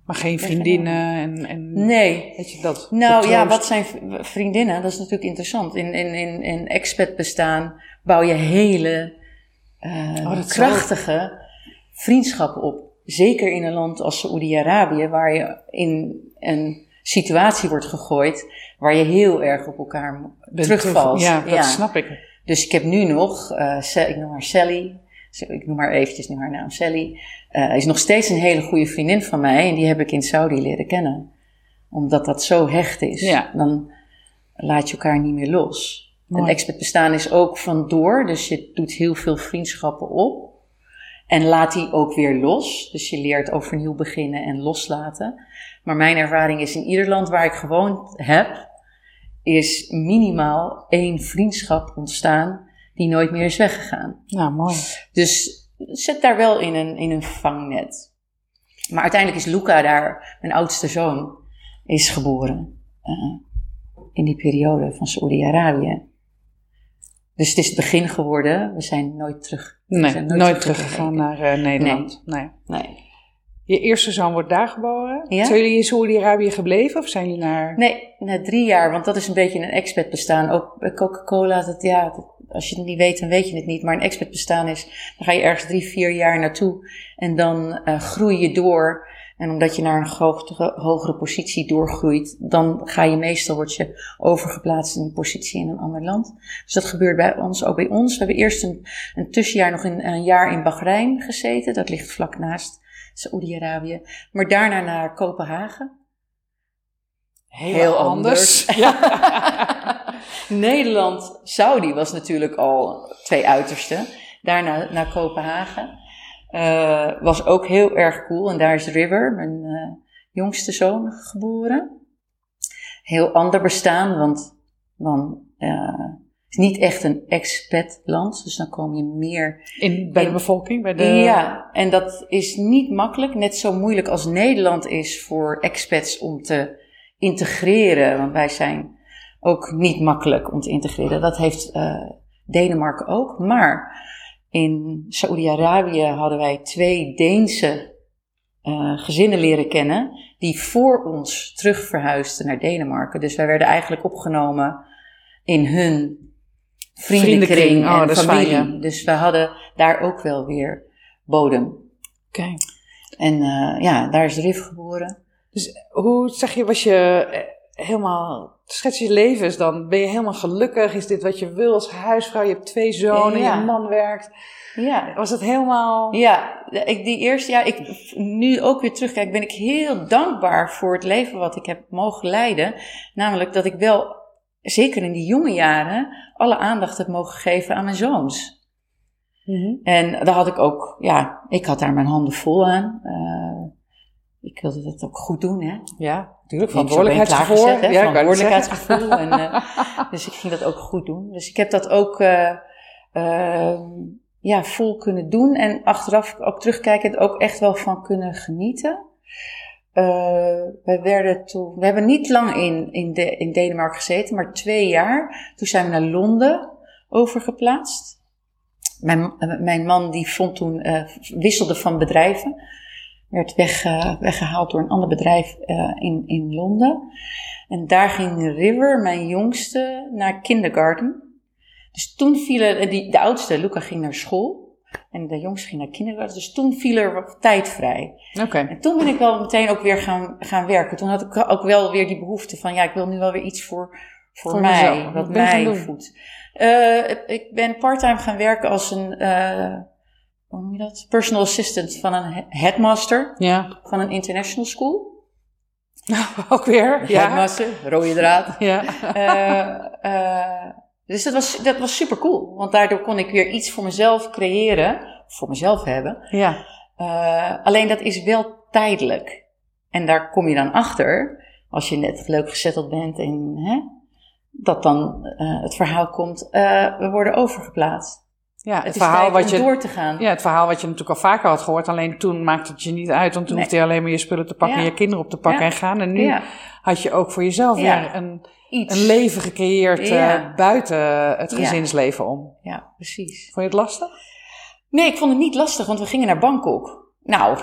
maar geen vriendinnen en, en. Nee. Weet je dat? Nou ja, wat zijn vriendinnen? Dat is natuurlijk interessant. In, in, in, in expat bestaan bouw je hele oh, krachtige vriendschappen op. Zeker in een land als Saoedi-Arabië, waar je in een situatie wordt gegooid waar je heel erg op elkaar terugvalt. ja, dat snap ik. Dus ik heb nu nog, uh, ik noem haar Sally, ik noem haar eventjes nu haar naam Sally, uh, is nog steeds een hele goede vriendin van mij en die heb ik in Saudi leren kennen. Omdat dat zo hecht is. Ja. Dan laat je elkaar niet meer los. Mooi. Een expert bestaan is ook van door, dus je doet heel veel vriendschappen op. En laat die ook weer los. Dus je leert overnieuw beginnen en loslaten. Maar mijn ervaring is in ieder land waar ik gewoond heb, is minimaal één vriendschap ontstaan die nooit meer is weggegaan. Nou, mooi. Dus zet daar wel in een, in een vangnet. Maar uiteindelijk is Luca daar, mijn oudste zoon, is geboren. Uh, in die periode van Saoedi-Arabië. Dus het is het begin geworden. We zijn nooit terug. Nee, zijn nooit, teruggegaan naar uh, Nederland. Nee. nee. nee. Je eerste zoon wordt daar geboren. Ja? Zijn jullie in Saoedi-Arabië gebleven of zijn jullie naar... Nee, na drie jaar, want dat is een beetje een expat bestaan. Ook bij Coca-Cola, dat, ja, als je het niet weet, dan weet je het niet. Maar een expat bestaan is, dan ga je ergens drie, vier jaar naartoe en dan uh, groei je door. En omdat je naar een hogere, hogere positie doorgroeit, dan ga je meestal, word je overgeplaatst in een positie in een ander land. Dus dat gebeurt bij ons, ook bij ons. We hebben eerst een, een tussenjaar nog in, een jaar in Bahrein gezeten. Dat ligt vlak naast Saoedi-Arabië. Maar daarna naar Kopenhagen. Heel, Heel anders. Nederland, Saudi was natuurlijk al twee uitersten. Daarna naar Kopenhagen. Uh, was ook heel erg cool. En daar is River, mijn uh, jongste zoon, geboren. Heel ander bestaan, want dan uh, is niet echt een expat-land. Dus dan kom je meer... In, bij de bevolking? Bij de... Ja, en dat is niet makkelijk. Net zo moeilijk als Nederland is voor expats om te integreren. Want wij zijn ook niet makkelijk om te integreren. Dat heeft Denemarken ook. Maar in Saoedi-Arabië hadden wij twee Deense uh, gezinnen leren kennen. Die voor ons terug verhuisden naar Denemarken. Dus wij werden eigenlijk opgenomen in hun vriendenkring oh, en familie. Dus we hadden daar ook wel weer bodem. Oké. En uh, ja, daar is Rif geboren. Dus hoe zeg je, was je eh, helemaal schets je levens dan. Ben je helemaal gelukkig? Is dit wat je wil als huisvrouw? Je hebt twee zonen, Ja. je man werkt. Ja, Was het helemaal... Ja, ik, die eerste jaar, ik, nu ook weer terugkijk, ben ik heel dankbaar voor het leven wat ik heb mogen leiden. Namelijk dat ik wel, zeker in die jonge jaren, alle aandacht heb mogen geven aan mijn zoons. Mhm. En daar had ik ook, ja, ik had daar mijn handen vol aan. Eh, ik wilde dat ook goed doen, hè. Ja, natuurlijk. Verantwoordelijkheidsgevoel. Ja, verantwoordelijkheidsgevoel. en, eh, dus ik ging dat ook goed doen. Dus ik heb dat ook eh, ehm, ja, vol kunnen doen. En achteraf ook terugkijkend ook echt wel van kunnen genieten. Eh, wij werden toen, we hebben niet lang in, in, de, in Denemarken gezeten, maar twee jaar. Toen zijn we naar Londen overgeplaatst. Mijn, eh, mijn man die vond toen, eh, wisselde van bedrijven. Werd weg, eh, weggehaald door een ander bedrijf eh, in, in Londen. En daar ging River, mijn jongste, naar kindergarten. Dus toen vielen, die, de oudste, Luca, ging naar school. En de jongste ging naar kindergarten. Dus toen viel er wat tijd vrij. Oké. En toen ben ik wel meteen ook weer gaan, gaan werken. Toen had ik ook wel weer die behoefte van, ja, ik wil nu wel weer iets voor, voor, Voor mij, mezelf. wat mij voedt. Eh, ik ben parttime gaan werken als een, eh, hoe noem je dat? Personal assistant van een he- headmaster Ja. van een international school. Ook weer. Ja. Headmaster, rode draad. Ja. Eh, eh, dus dat was, dat was super cool. Want daardoor kon ik weer iets voor mezelf creëren, voor mezelf hebben. Ja. Eh, alleen dat is wel tijdelijk. En daar kom je dan achter, als je net leuk gezetteld bent en hè, dat dan het verhaal komt, we worden overgeplaatst. Ja, het, Het, verhaal wat je... door te gaan. Ja, het verhaal wat je natuurlijk al vaker had gehoord. Alleen toen maakte het je niet uit. Want toen Nee. hoefde je alleen maar je spullen te pakken Ja. en je kinderen op te pakken Ja. en gaan. En nu Ja, had je ook voor jezelf Ja. weer een, iets. een leven gecreëerd eh, buiten het gezinsleven om. Ja, precies. Vond je het lastig? Nee, ik vond het niet lastig, want we gingen naar Bangkok. Nou,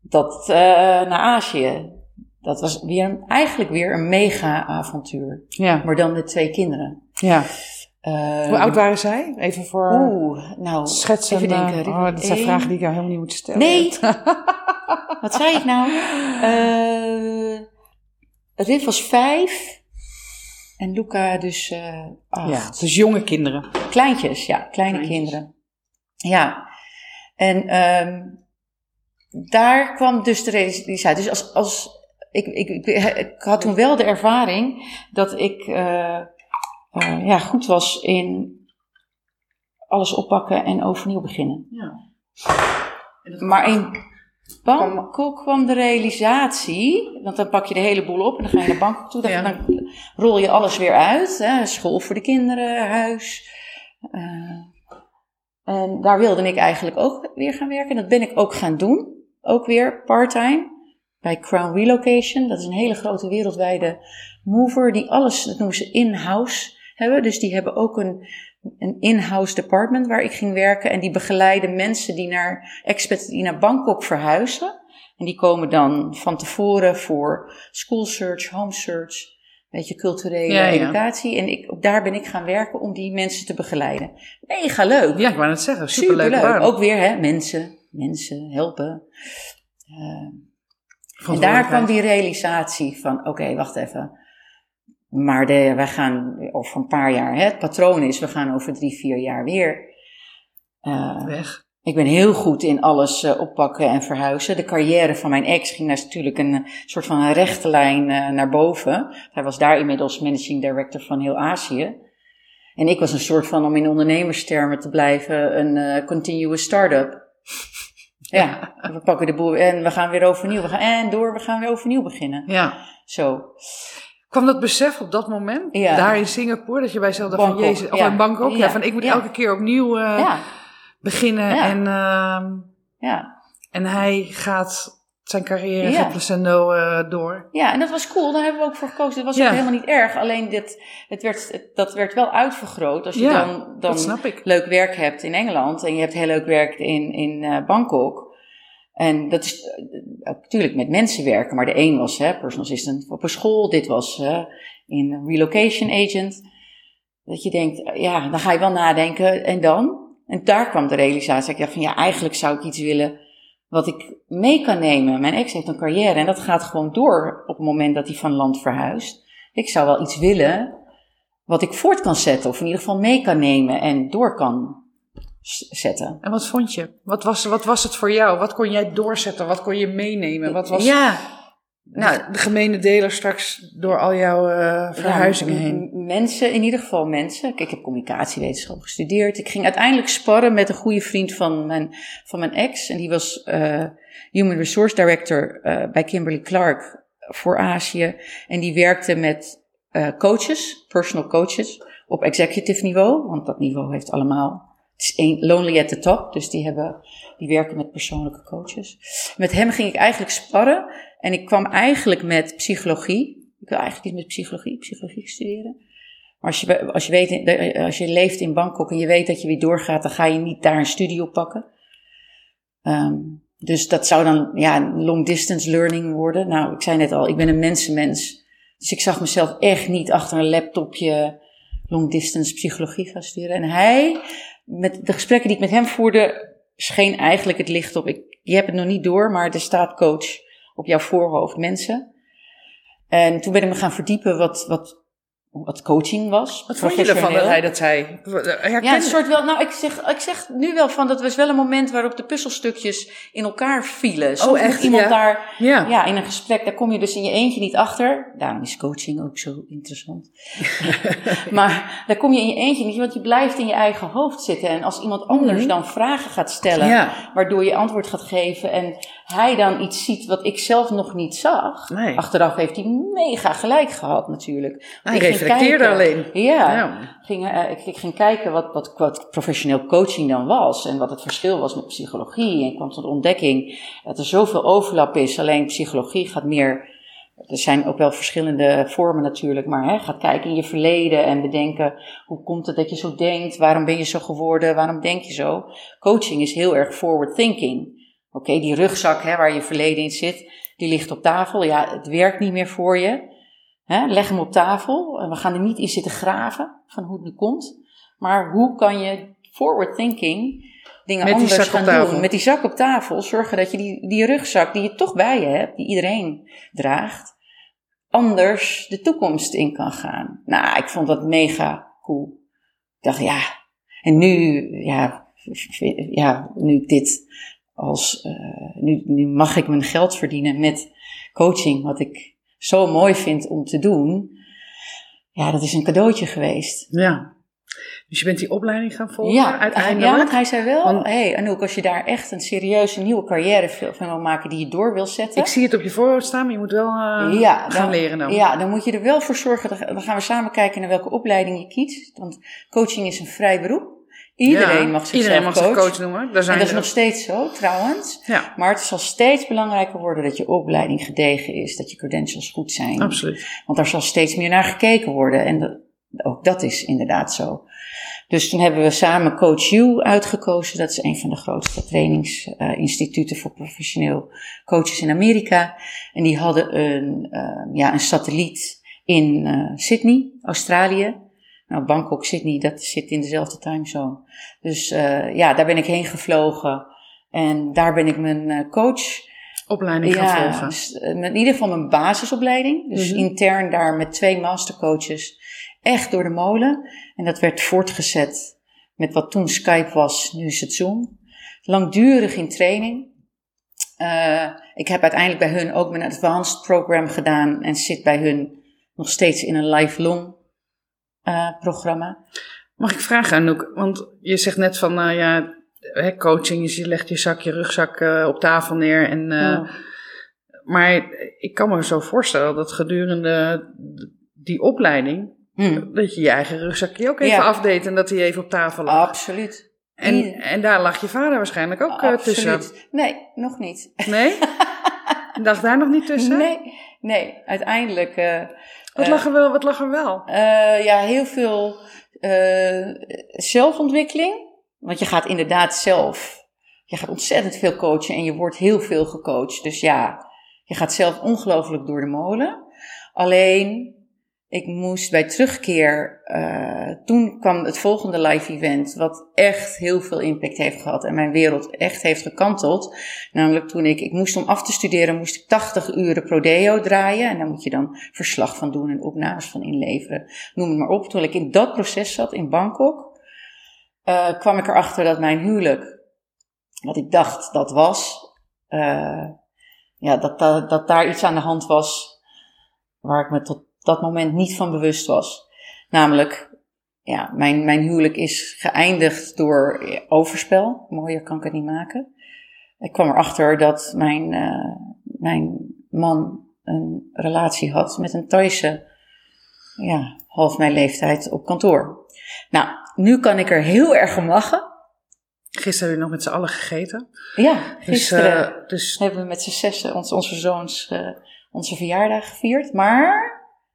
dat eh, naar Azië. Dat was weer een, eigenlijk weer een mega-avontuur. Ja. Maar dan met twee kinderen. ja. Eh, Hoe oud waren zij? Even voor Oeh, nou, schetsen. even denken. oh, dat zijn vragen die ik jou helemaal niet moet stellen. Nee. Wat zei ik nou? Eh Riv was vijf. En Luca dus eh acht. Ja, dus jonge kinderen. Kleintjes, ja, kleine Kleintjes. kinderen. Ja. En ehm, daar kwam dus de realisatie. Dus als, als ik, ik, ik, ik had toen wel de ervaring dat ik eh, ja, goed was in alles oppakken en overnieuw beginnen. Ja. Maar in Bangkok kwam de realisatie, want dan pak je de hele boel op en dan ga je naar Bangkok toe. Dan, Ja. dan rol je alles weer uit. Hè, school voor de kinderen, huis. eh, en daar wilde ik eigenlijk ook weer gaan werken. Dat ben ik ook gaan doen. Ook weer part-time. Bij Crown Relocation. Dat is een hele grote wereldwijde mover die alles, dat noemen ze in-house hebben. Dus die hebben ook een, een in-house department waar ik ging werken. En die begeleiden mensen die naar expats die naar Bangkok verhuizen. En die komen dan van tevoren voor school search, home search, weet je, culturele Ja, ja. educatie. En ik, daar ben ik gaan werken om die mensen te begeleiden. Mega leuk. Ja, ik wou net zeggen. Superleuk. Superleuk. Ook weer, hè, mensen, mensen helpen. En daar kwam die realisatie van, oké, wacht even. Maar de, wij gaan over een paar jaar, hè, het patroon is, we gaan over drie, vier jaar weer. Eh, weg. ik ben heel goed in alles eh, oppakken en verhuizen. De carrière van mijn ex ging natuurlijk een eh, soort van een rechte lijn naar boven. Hij was daar inmiddels managing director van heel Azië. En ik was een soort van, om in ondernemerstermen te blijven, een continuous start-up. Ja, we pakken de boel en we gaan weer overnieuw. We gaan, en door, we gaan weer overnieuw beginnen. Ja. Zo. Kwam dat besef op dat moment, Ja. daar in Singapore, dat je bij jezelf dacht van Jezus, of ja. in Bangkok, ja. Ja. van ik moet elke keer opnieuw eh, beginnen Ja. en, ja. en hij gaat zijn carrière Ja. placendo eh, door. Ja, en dat was cool. Daar hebben we ook voor gekozen. Dat was ook helemaal niet erg. Alleen dit, het werd, dat werd wel uitvergroot. Als je dan, dan leuk werk hebt in Engeland en je hebt heel leuk werk in, in eh, Bangkok. En dat is eh, natuurlijk met mensen werken, maar de een was hè, personal assistant op een school, dit was in relocation agent. Dat je denkt, eh, ja, dan ga je wel nadenken en dan? En daar kwam de realisatie. Ik dacht van ja, eigenlijk zou ik iets willen wat ik mee kan nemen. Mijn ex heeft een carrière en dat gaat gewoon door op het moment dat hij van land verhuist. ik zou wel iets willen wat ik voort kan zetten. Of in ieder geval mee kan nemen en door kan zetten. En wat vond je? Wat was, wat was het voor jou? Wat kon jij doorzetten? Wat kon je meenemen? Wat was Ja, nou, de gemene deler straks door al jouw eh, verhuizingen Ja, heen? Mensen, in ieder geval mensen. Kijk, ik heb communicatiewetenschap gestudeerd. Ik ging uiteindelijk sparren met een goede vriend van mijn, van mijn ex. En die was eh, Human Resource Director eh, bij Kimberly Clark voor Azië. En die werkte met coaches, personal coaches, op executive niveau. Want dat niveau heeft allemaal... Het is lonely at the top, dus die, hebben, die werken met persoonlijke coaches. Met hem ging ik eigenlijk sparren. En ik kwam eigenlijk met psychologie. Ik wil eigenlijk iets met psychologie, psychologie studeren. Maar als je, als je, weet, als je leeft in Bangkok en je weet dat je weer doorgaat, dan ga je niet daar een studie op pakken. Ehm, dus dat zou dan ja, long distance learning worden. Nou, ik zei net al, ik ben een mensenmens. Dus ik zag mezelf echt niet achter een laptopje long distance psychologie gaan studeren. En hij, met de gesprekken die ik met hem voerde, scheen eigenlijk het licht op. Ik, je hebt het nog niet door, maar er staat coach op jouw voorhoofd mensen. En toen ben ik me gaan verdiepen wat, wat, wat coaching was. Wat vond je ervan dat hij dat zei? Herken... Ja, een soort wel. Nou, ik zeg, ik zeg nu wel van dat was wel een moment waarop de puzzelstukjes in elkaar vielen. Soms echt? iemand Ja. daar, Ja. ja, in een gesprek, daar kom je dus in je eentje niet achter. Daarom is coaching ook zo interessant. maar daar kom je in je eentje niet, want je blijft in je eigen hoofd zitten. En als iemand anders Mhm. dan vragen gaat stellen, Ja. waardoor je antwoord gaat geven en hij dan iets ziet wat ik zelf nog niet zag. Nee. Achteraf heeft hij mega gelijk gehad natuurlijk. Kijken. alleen. Ja, Ja. ging, eh, ik, ik ging kijken wat, wat, wat professioneel coaching dan was en wat het verschil was met psychologie. En ik kwam tot de ontdekking dat er zoveel overlap is. Alleen psychologie gaat meer, er zijn ook wel verschillende vormen natuurlijk, maar hè, gaat kijken in je verleden en bedenken hoe komt het dat je zo denkt, waarom ben je zo geworden, waarom denk je zo. Coaching is heel erg forward thinking. Oké, die rugzak hè, waar je verleden in zit, die ligt op tafel. Ja, het werkt niet meer voor je. Leg hem op tafel. En we gaan er niet in zitten graven van hoe het nu komt. Maar hoe kan je forward thinking dingen Met anders gaan tafel. doen? Met die zak op tafel zorgen dat je die, die rugzak die je toch bij je hebt, die iedereen draagt, anders de toekomst in kan gaan. Nou, ik vond dat mega cool. Ik dacht, ja, en nu, ja, ja nu dit als, eh, nu, nu mag ik mijn geld verdienen met coaching, wat ik zo mooi vind om te doen. Ja, dat is een cadeautje geweest. ja. Dus je bent die opleiding gaan volgen Ja, uiteindelijk? ja, want hij zei wel, Want- hey, Anouk, als je daar echt een serieuze nieuwe carrière van wil maken die je door wil zetten. Ik zie het op je voorhoofd staan, maar je moet wel ja, gaan dan, leren dan. Ja, dan moet je er wel voor zorgen. Dan gaan we samen kijken naar welke opleiding je kiest. Want coaching is een vrij beroep. Iedereen Ja, mag zichzelf Iedereen mag zich coach. coach noemen. Daar zijn En dat is nog steeds zo, trouwens. Ja, Maar het zal steeds belangrijker worden dat je opleiding gedegen is, dat je credentials goed zijn. absoluut. Want daar zal steeds meer naar gekeken worden. En dat, ook dat is inderdaad zo. Dus toen hebben we samen Coach U uitgekozen. Dat is een van de grootste trainingsinstituten voor professioneel coaches in Amerika. En die hadden een, eh, ja, een satelliet in eh, Sydney, Australië. Nou, Bangkok, Sydney, dat zit in dezelfde timezone. Dus eh, ja, daar ben ik heen gevlogen. En daar ben ik mijn eh, coach Opleiding gaan ja, volgen. eh, in ieder geval mijn basisopleiding. Dus Mhm. intern daar met twee mastercoaches echt door de molen. En dat werd voortgezet met wat toen Skype was, nu is het Zoom. Langdurig in training. Eh, ik heb uiteindelijk bij hun ook mijn advanced program gedaan en zit bij hun nog steeds in een lifelong eh, programma. Mag ik vragen, Anouk? Want je zegt net van, nou ja, hè, coaching is je legt je zak, je rugzak eh, op tafel neer. En, eh, Ja. Maar ik kan me zo voorstellen dat gedurende die opleiding, Hm, dat je je eigen rugzakje ook even Ja. afdeed en dat die even op tafel lag. absoluut. En, en daar lag je vader waarschijnlijk ook eh, tussen. Nee, nog niet. Nee? lag daar nog niet tussen? Nee, nee, uiteindelijk. Wat, eh, lag er wel, wat lag er wel? eh, ja, heel veel eh, zelfontwikkeling. Want je gaat inderdaad zelf. Je gaat ontzettend veel coachen en je wordt heel veel gecoacht. Dus ja, je gaat zelf ongelooflijk door de molen. Alleen, Ik moest bij terugkeer, uh, toen kwam het volgende live event, wat echt heel veel impact heeft gehad en mijn wereld echt heeft gekanteld. Namelijk toen ik, ik moest om af te studeren, moest ik 80 uren prodeo draaien. En daar moet je dan verslag van doen en opnames van inleveren. Noem het maar op. Toen ik in dat proces zat in Bangkok, uh, kwam ik erachter dat mijn huwelijk, wat ik dacht dat was, uh, ja, dat, dat, dat daar iets aan de hand was waar ik me tot dat moment niet van bewust was. Namelijk, ja, mijn, mijn huwelijk is geëindigd door overspel. Mooier kan ik het niet maken. Ik kwam erachter dat mijn, uh, mijn man een relatie had met een Thaise, ja, half mijn leeftijd op kantoor. Nou, nu kan ik er heel erg om lachen. Gisteren hebben we nog met z'n allen gegeten. Ja, dus, gisteren dus, uh, dus... hebben we met z'n zessen ons, onze zoons uh, onze verjaardag gevierd. Maar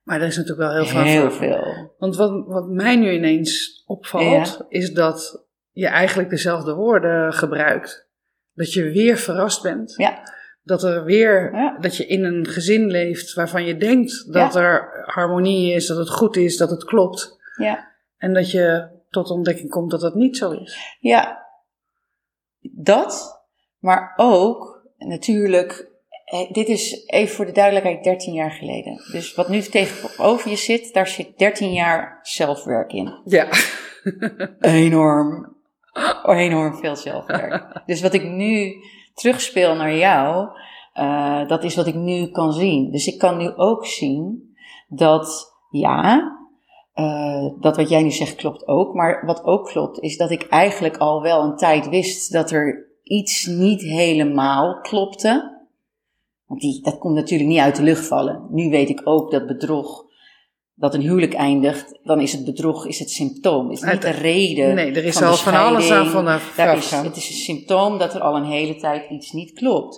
maar er is natuurlijk wel heel veel. Heel veel. Want wat, wat mij nu ineens opvalt, is dat je eigenlijk dezelfde woorden gebruikt. Dat je weer verrast bent. Ja. Dat er weer, dat je in een gezin leeft waarvan je denkt dat er harmonie is, dat het goed is, dat het klopt. Ja. En dat je tot ontdekking komt dat dat niet zo is. Ja, dat, maar ook natuurlijk dit is even voor de duidelijkheid 13 jaar geleden. Dus wat nu tegenover je zit, daar zit 13 jaar zelfwerk in. Ja. enorm, enorm veel zelfwerk. dus wat ik nu terugspeel naar jou, uh, dat is wat ik nu kan zien. Dus ik kan nu ook zien dat, ja, uh, dat wat jij nu zegt klopt ook. Maar wat ook klopt, is dat ik eigenlijk al wel een tijd wist dat er iets niet helemaal klopte. Want die, dat komt natuurlijk niet uit de lucht vallen. Nu weet ik ook dat bedrog, dat een huwelijk eindigt, dan is het bedrog is het symptoom. is niet de reden. Nee, er is al van alles aan vanaf. Daar is, het is een symptoom dat er al een hele tijd iets niet klopt.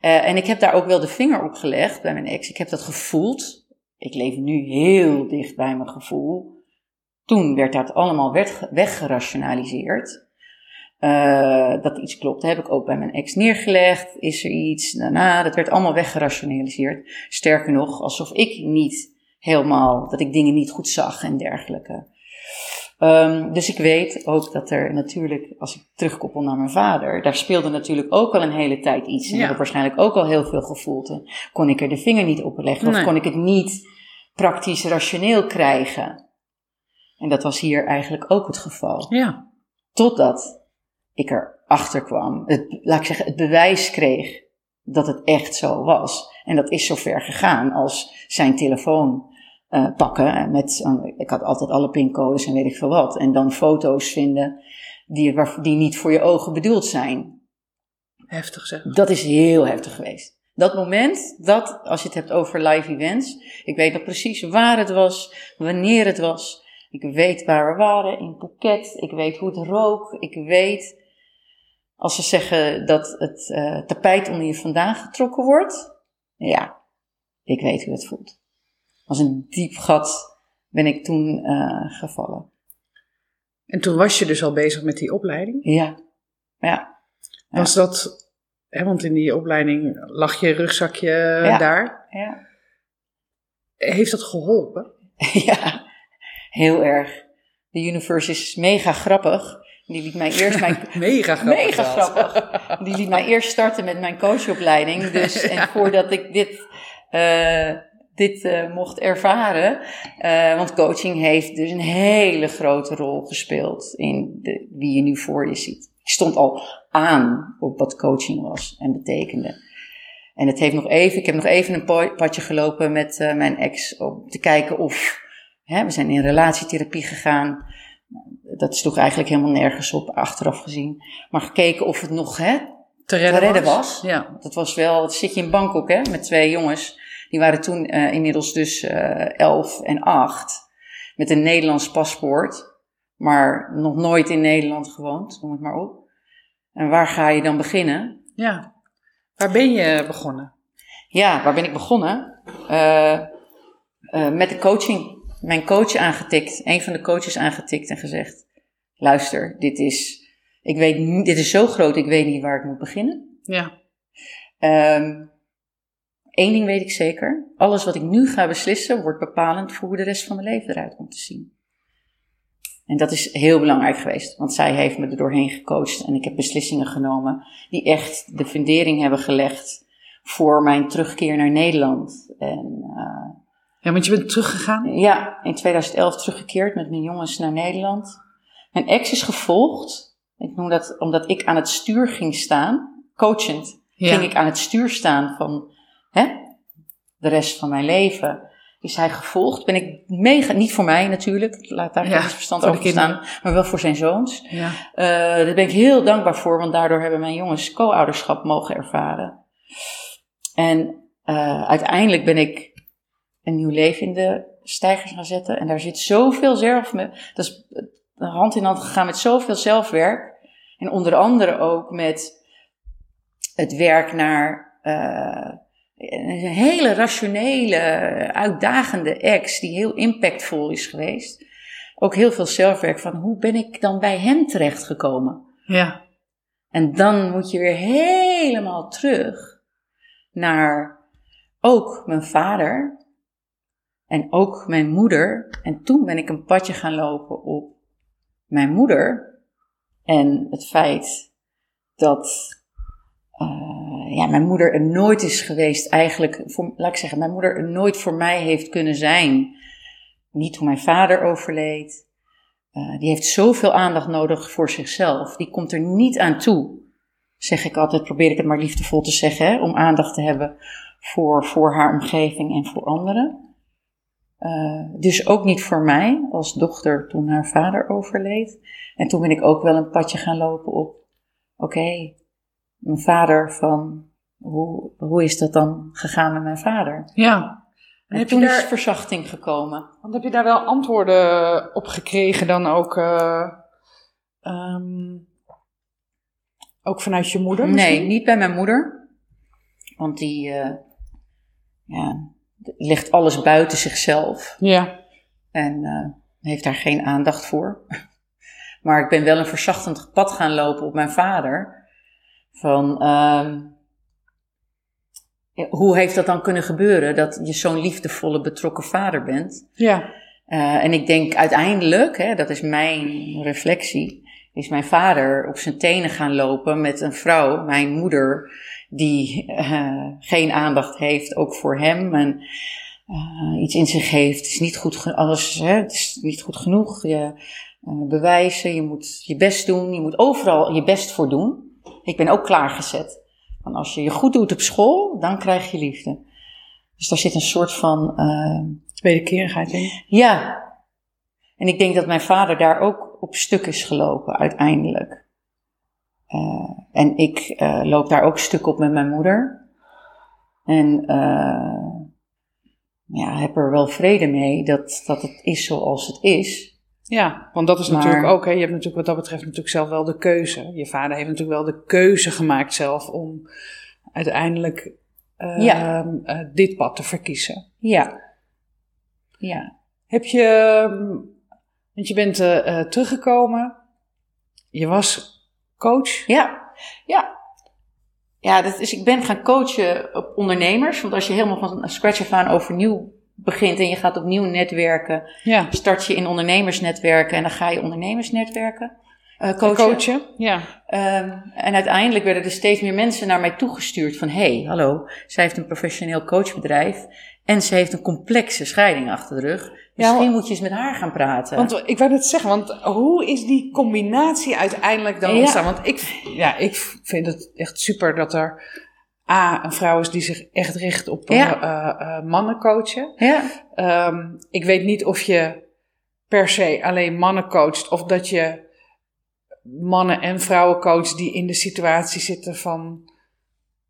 Uh, en ik heb daar ook wel de vinger op gelegd bij mijn ex. Ik heb dat gevoeld. Ik leef nu heel dicht bij mijn gevoel. Toen werd dat allemaal weggerationaliseerd. Uh, dat iets klopt, heb ik ook bij mijn ex neergelegd. Is er iets? Daarna, dat werd allemaal weggerationaliseerd. Sterker nog, alsof ik niet helemaal, dat ik dingen niet goed zag en dergelijke. Um, dus ik weet ook dat er natuurlijk, als ik terugkoppel naar mijn vader, daar speelde natuurlijk ook al een hele tijd iets. En ja. heb waarschijnlijk ook al heel veel gevoeld. En kon ik er de vinger niet op leggen, of kon ik het niet praktisch rationeel krijgen. En dat was hier eigenlijk ook het geval. Ja. Totdat ik erachter kwam, het, laat ik zeggen, het bewijs kreeg dat het echt zo was. En dat is zover gegaan als zijn telefoon uh, pakken. Met, uh, ik had altijd alle pincodes en weet ik veel wat. En dan foto's vinden die, die niet voor je ogen bedoeld zijn. Heftig zeg. Dat is heel heftig geweest. Dat moment, dat, als je het hebt over live events, ik weet nog precies waar het was, wanneer het was. Ik weet waar we waren, in Phuket. Ik weet hoe het rook. Ik weet als ze zeggen dat het uh, tapijt onder je vandaan getrokken wordt, ja, ik weet hoe het voelt. Als een diep gat ben ik toen uh, gevallen. En toen was je dus al bezig met die opleiding? Ja, ja. Was dat, hè, want in die opleiding lag je rugzakje ja. daar. Ja. Heeft dat geholpen? ja, heel erg. De universe is mega grappig. Die liet mij eerst mijn. Mega grappig. Mega grappig. Die liet mij eerst starten met mijn coachopleiding. Dus en voordat ik dit, uh, dit uh, mocht ervaren. Uh, want coaching heeft dus een hele grote rol gespeeld in de, wie je nu voor je ziet. Ik stond al aan op wat coaching was en betekende. En het heeft nog even, ik heb nog even een padje gelopen met mijn ex om te kijken of. Hè, we zijn in relatietherapie gegaan dat sloeg eigenlijk helemaal nergens op, achteraf gezien. Maar gekeken of het nog hè, te redden, te redden was. was. Ja. Dat was wel, dat zit je in Bangkok hè, met twee jongens. Die waren toen uh, inmiddels dus uh, elf en acht. Met een Nederlands paspoort. Maar nog nooit in Nederland gewoond, noem het maar op. En waar ga je dan beginnen? Ja, waar ben je begonnen? Ja, waar ben ik begonnen? Uh, met de coaching mijn coach aangetikt, een van de coaches aangetikt en gezegd: luister, dit is, ik weet, dit is zo groot, ik weet niet waar ik moet beginnen. Ja. Um, Eén ding weet ik zeker. Alles wat ik nu ga beslissen wordt bepalend voor hoe de rest van mijn leven eruit komt te zien. En dat is heel belangrijk geweest, want zij heeft me er doorheen gecoacht en ik heb beslissingen genomen die echt de fundering hebben gelegd voor mijn terugkeer naar Nederland. En, uh, ja, want je bent teruggegaan? Ja, in 2011 teruggekeerd met mijn jongens naar Nederland. Mijn ex is gevolgd. Ik noem dat omdat ik aan het stuur ging staan, coachend, ging ik aan het stuur staan van hè, de rest van mijn leven is hij gevolgd. Ben ik mega, niet voor mij natuurlijk, laat daar geen verstand over staan, maar wel voor zijn zoons. Ja. Uh, daar ben ik heel dankbaar voor, want daardoor hebben mijn jongens co-ouderschap mogen ervaren. En uh, uiteindelijk ben ik een nieuw leven in de stijgers gaan zetten. En daar zit zoveel zelf, dat is hand in hand gegaan met zoveel zelfwerk. En onder andere ook met het werk naar uh, een hele rationele, uitdagende ex die heel impactvol is geweest. Ook heel veel zelfwerk van hoe ben ik dan bij hem terechtgekomen? Ja. En dan moet je weer helemaal terug naar ook mijn vader en ook mijn moeder. En toen ben ik een padje gaan lopen op mijn moeder en het feit dat uh, ja, mijn moeder er nooit is geweest, eigenlijk, voor, laat ik zeggen, mijn moeder er nooit voor mij heeft kunnen zijn. Niet toen mijn vader overleed. Uh, die heeft zoveel aandacht nodig voor zichzelf. Die komt er niet aan toe. Zeg ik altijd, probeer ik het maar liefdevol te zeggen, om aandacht te hebben voor, voor haar omgeving en voor anderen. Uh, dus ook niet voor mij als dochter toen haar vader overleed. En toen ben ik ook wel een padje gaan lopen op, oké, mijn vader van hoe, hoe is dat dan gegaan met mijn vader? Ja. En, heb toen je daar, is verzachting gekomen. Want heb je daar wel antwoorden op gekregen dan ook, uh, um, ook vanuit je moeder? Misschien? Nee, niet bij mijn moeder. Want die uh, ja, legt alles buiten zichzelf. Ja. En uh, heeft daar geen aandacht voor. maar ik ben wel een verzachtend pad gaan lopen op mijn vader. Van uh, hoe heeft dat dan kunnen gebeuren dat je zo'n liefdevolle, betrokken vader bent? Ja. Uh, en ik denk uiteindelijk, hè, dat is mijn reflectie, is mijn vader op zijn tenen gaan lopen met een vrouw, mijn moeder, die uh, geen aandacht heeft, ook voor hem. En uh, iets in zich heeft. Het is niet goed, alles, hè, het is niet goed genoeg. Je bewijzen, je moet je best doen, je moet overal je best voor doen. Ik ben ook klaargezet. Want als je je goed doet op school, dan krijg je liefde. Dus daar zit een soort van. Wederkerigheid in. Ja. En ik denk dat mijn vader daar ook op stuk is gelopen, uiteindelijk. Uh, en ik uh, loop daar ook stuk op met mijn moeder. En ja, heb er wel vrede mee dat, dat het is zoals het is. Ja, want dat is natuurlijk ook, hè, je hebt natuurlijk wat dat betreft natuurlijk zelf wel de keuze. Je vader heeft natuurlijk wel de keuze gemaakt zelf om uiteindelijk uh, dit pad te verkiezen. Ja. Ja. Heb je, ehm, want je bent teruggekomen, je was coach. Ja, ja. Ja, dat is, ik ben gaan coachen op ondernemers. Want als je helemaal van scratch af aan overnieuw begint en je gaat opnieuw netwerken, ja. start je in ondernemersnetwerken en dan ga je ondernemersnetwerken uh, coachen. coachen. Ja. Um, en uiteindelijk werden er steeds meer mensen naar mij toegestuurd van, hey, hallo, zij heeft een professioneel coachbedrijf en ze heeft een complexe scheiding achter de rug. Misschien ja, moet je eens met haar gaan praten. Want ik wou net zeggen, want hoe is die combinatie uiteindelijk dan ontstaan? Want ik, ja, ik vind het echt super dat er A, een vrouw is die zich echt richt op ja. uh, uh, mannen coachen. Ja. Um, ik weet niet of je per se alleen mannen coacht of dat je mannen en vrouwen coacht die in de situatie zitten van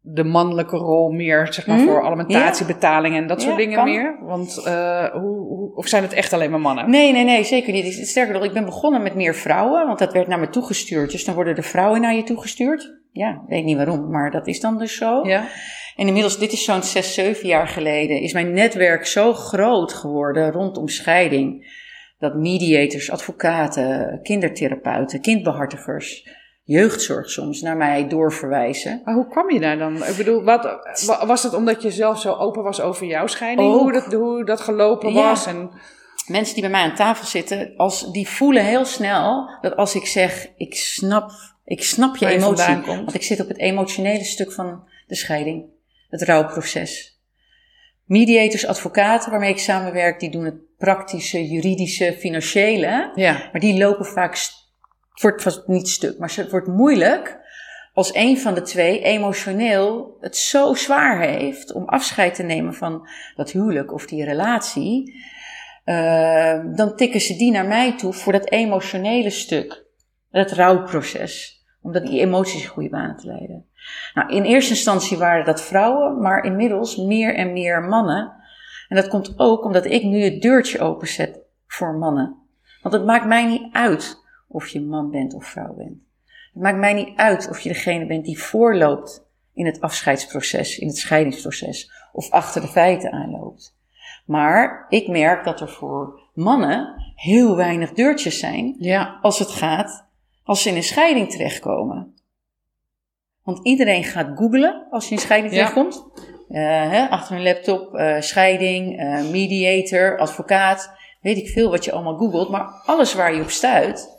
de mannelijke rol meer, zeg maar, mm. voor alimentatiebetalingen en dat soort dingen meer? Want uh, hoe, hoe, of zijn het echt alleen maar mannen? Nee, nee, nee, zeker niet. Sterker nog, ik ben begonnen met meer vrouwen, want dat werd naar me toegestuurd. Dus dan worden de vrouwen naar je toegestuurd. Ja, weet niet waarom, maar dat is dan dus zo. Ja. En inmiddels, dit is zo'n zes, zeven jaar geleden, is mijn netwerk zo groot geworden rondom scheiding. Dat mediators, advocaten, kindertherapeuten, kindbehartigers, jeugdzorg soms naar mij doorverwijzen. Maar hoe kwam je daar dan? Ik bedoel, wat, wa- was het omdat je zelf zo open was over jouw scheiding? Ook. Hoe dat, hoe dat gelopen Ja. was? En, Mensen die bij mij aan tafel zitten, als, die voelen heel snel dat als ik zeg, ik snap, ik snap je je emotie. komt. Want ik zit op het emotionele stuk van de scheiding. Het rouwproces. Mediators, advocaten waarmee ik samenwerk, die doen het praktische, juridische, financiële. ja. Maar die lopen vaak, het wordt vast niet stuk, maar het wordt moeilijk als een van de twee emotioneel het zo zwaar heeft om afscheid te nemen van dat huwelijk of die relatie. eh, dan tikken ze die naar mij toe voor dat emotionele stuk, dat rouwproces, om die emoties in goede banen te leiden. Nou, in eerste instantie waren dat vrouwen, maar inmiddels meer en meer mannen. En dat komt ook omdat ik nu het deurtje openzet voor mannen. Want het maakt mij niet uit of je man bent of vrouw bent. Het maakt mij niet uit of je degene bent die voorloopt in het afscheidsproces, in het scheidingsproces, of achter de feiten aanloopt. Maar ik merk dat er voor mannen heel weinig deurtjes zijn Ja. als het gaat, als ze in een scheiding terechtkomen. Want iedereen gaat googlen als je in scheiding Ja. terechtkomt. Eh, hè, achter een laptop, eh, scheiding, eh, mediator, advocaat. Weet ik veel wat je allemaal googelt. Maar alles waar je op stuit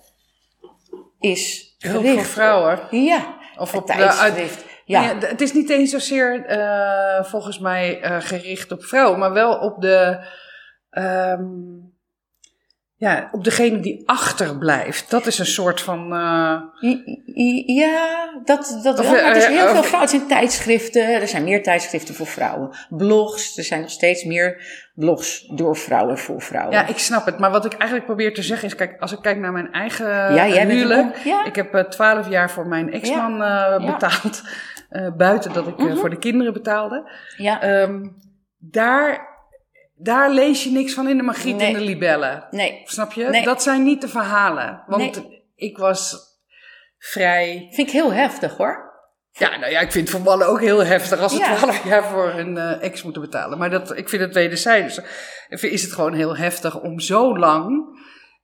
is Hulp gericht voor vrouwen. Ja, Of op de tijdschrift. Ja. Ja, het is niet eens zozeer eh, volgens mij eh, gericht op vrouwen, maar wel op de. ehm, ja, op degene die achterblijft. Dat is een soort van. eh, Ja, dat, dat Of, wel. Maar het is eh, heel of- veel vrouwen. Het zijn tijdschriften. Er zijn meer tijdschriften voor vrouwen. Blogs. Er zijn nog steeds meer blogs door vrouwen voor vrouwen. ja, ik snap het. Maar wat ik eigenlijk probeer te zeggen is: kijk, als ik kijk naar mijn eigen Ja, bent huwelijk. ja. Ik heb twaalf jaar voor mijn ex-man eh, betaald. eh, buiten dat ik eh, Mhm. voor de kinderen betaalde. ja. Ehm, daar, daar lees je niks van in de Magiet Nee. en de Libellen. nee, Snap je? Nee. Dat zijn niet de verhalen. Want ik was vrij. vind ik heel heftig hoor. Ja, nou ja, ik vind mannen ook heel heftig als ze Ja. 12 jaar voor een eh, ex moeten betalen. Maar dat, ik vind het wederzijds. Is het gewoon heel heftig om zo lang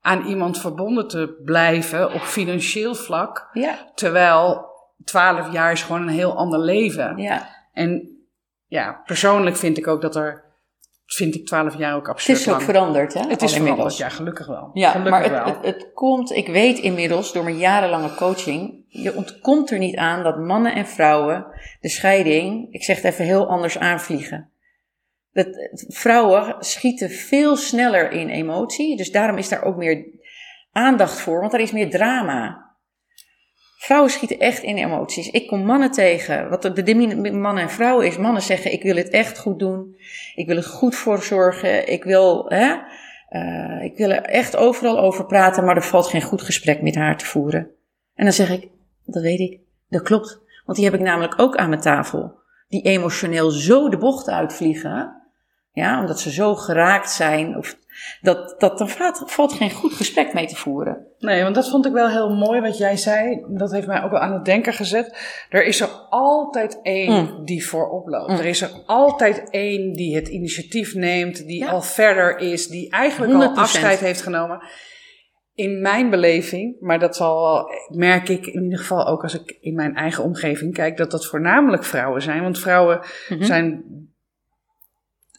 aan iemand verbonden te blijven op financieel vlak. Ja, Terwijl 12 jaar is gewoon een heel ander leven. ja. En ja, persoonlijk vind ik ook dat er. Vind ik 12 jaar ook Het absurd is ook lang. veranderd hè. Het is veranderd, inmiddels. ja, gelukkig wel. Ja, gelukkig maar het, wel. het, het komt, ik weet inmiddels door mijn jarenlange coaching, je ontkomt er niet aan dat mannen en vrouwen de scheiding, ik zeg het even heel anders aanvliegen. Dat, vrouwen schieten veel sneller in emotie, dus daarom is daar ook meer aandacht voor, want er is meer drama. Vrouwen schieten echt in emoties. Ik kom mannen tegen. Wat de, mannen en vrouwen is. Mannen zeggen: Ik wil het echt goed doen. Ik wil er goed voor zorgen. Ik wil, hè, eh, ik wil er echt overal over praten, maar er valt geen goed gesprek met haar te voeren. En dan zeg ik: Dat weet ik. Dat klopt. Want die heb ik namelijk ook aan mijn tafel. Die emotioneel zo de bocht uitvliegen. Ja, omdat ze zo geraakt zijn. Of dat, dat er valt, valt geen goed gesprek mee te voeren. Nee, want dat vond ik wel heel mooi wat jij zei. Dat heeft mij ook wel aan het denken gezet. Er is er altijd één Mm. die voorop loopt. Mm. Er is er altijd één die het initiatief neemt, die Ja. al verder is, die eigenlijk al 100%. afscheid heeft genomen. In mijn beleving, maar dat zal wel, merk ik in ieder geval ook als ik in mijn eigen omgeving kijk, dat dat voornamelijk vrouwen zijn. Want vrouwen Mhm. zijn,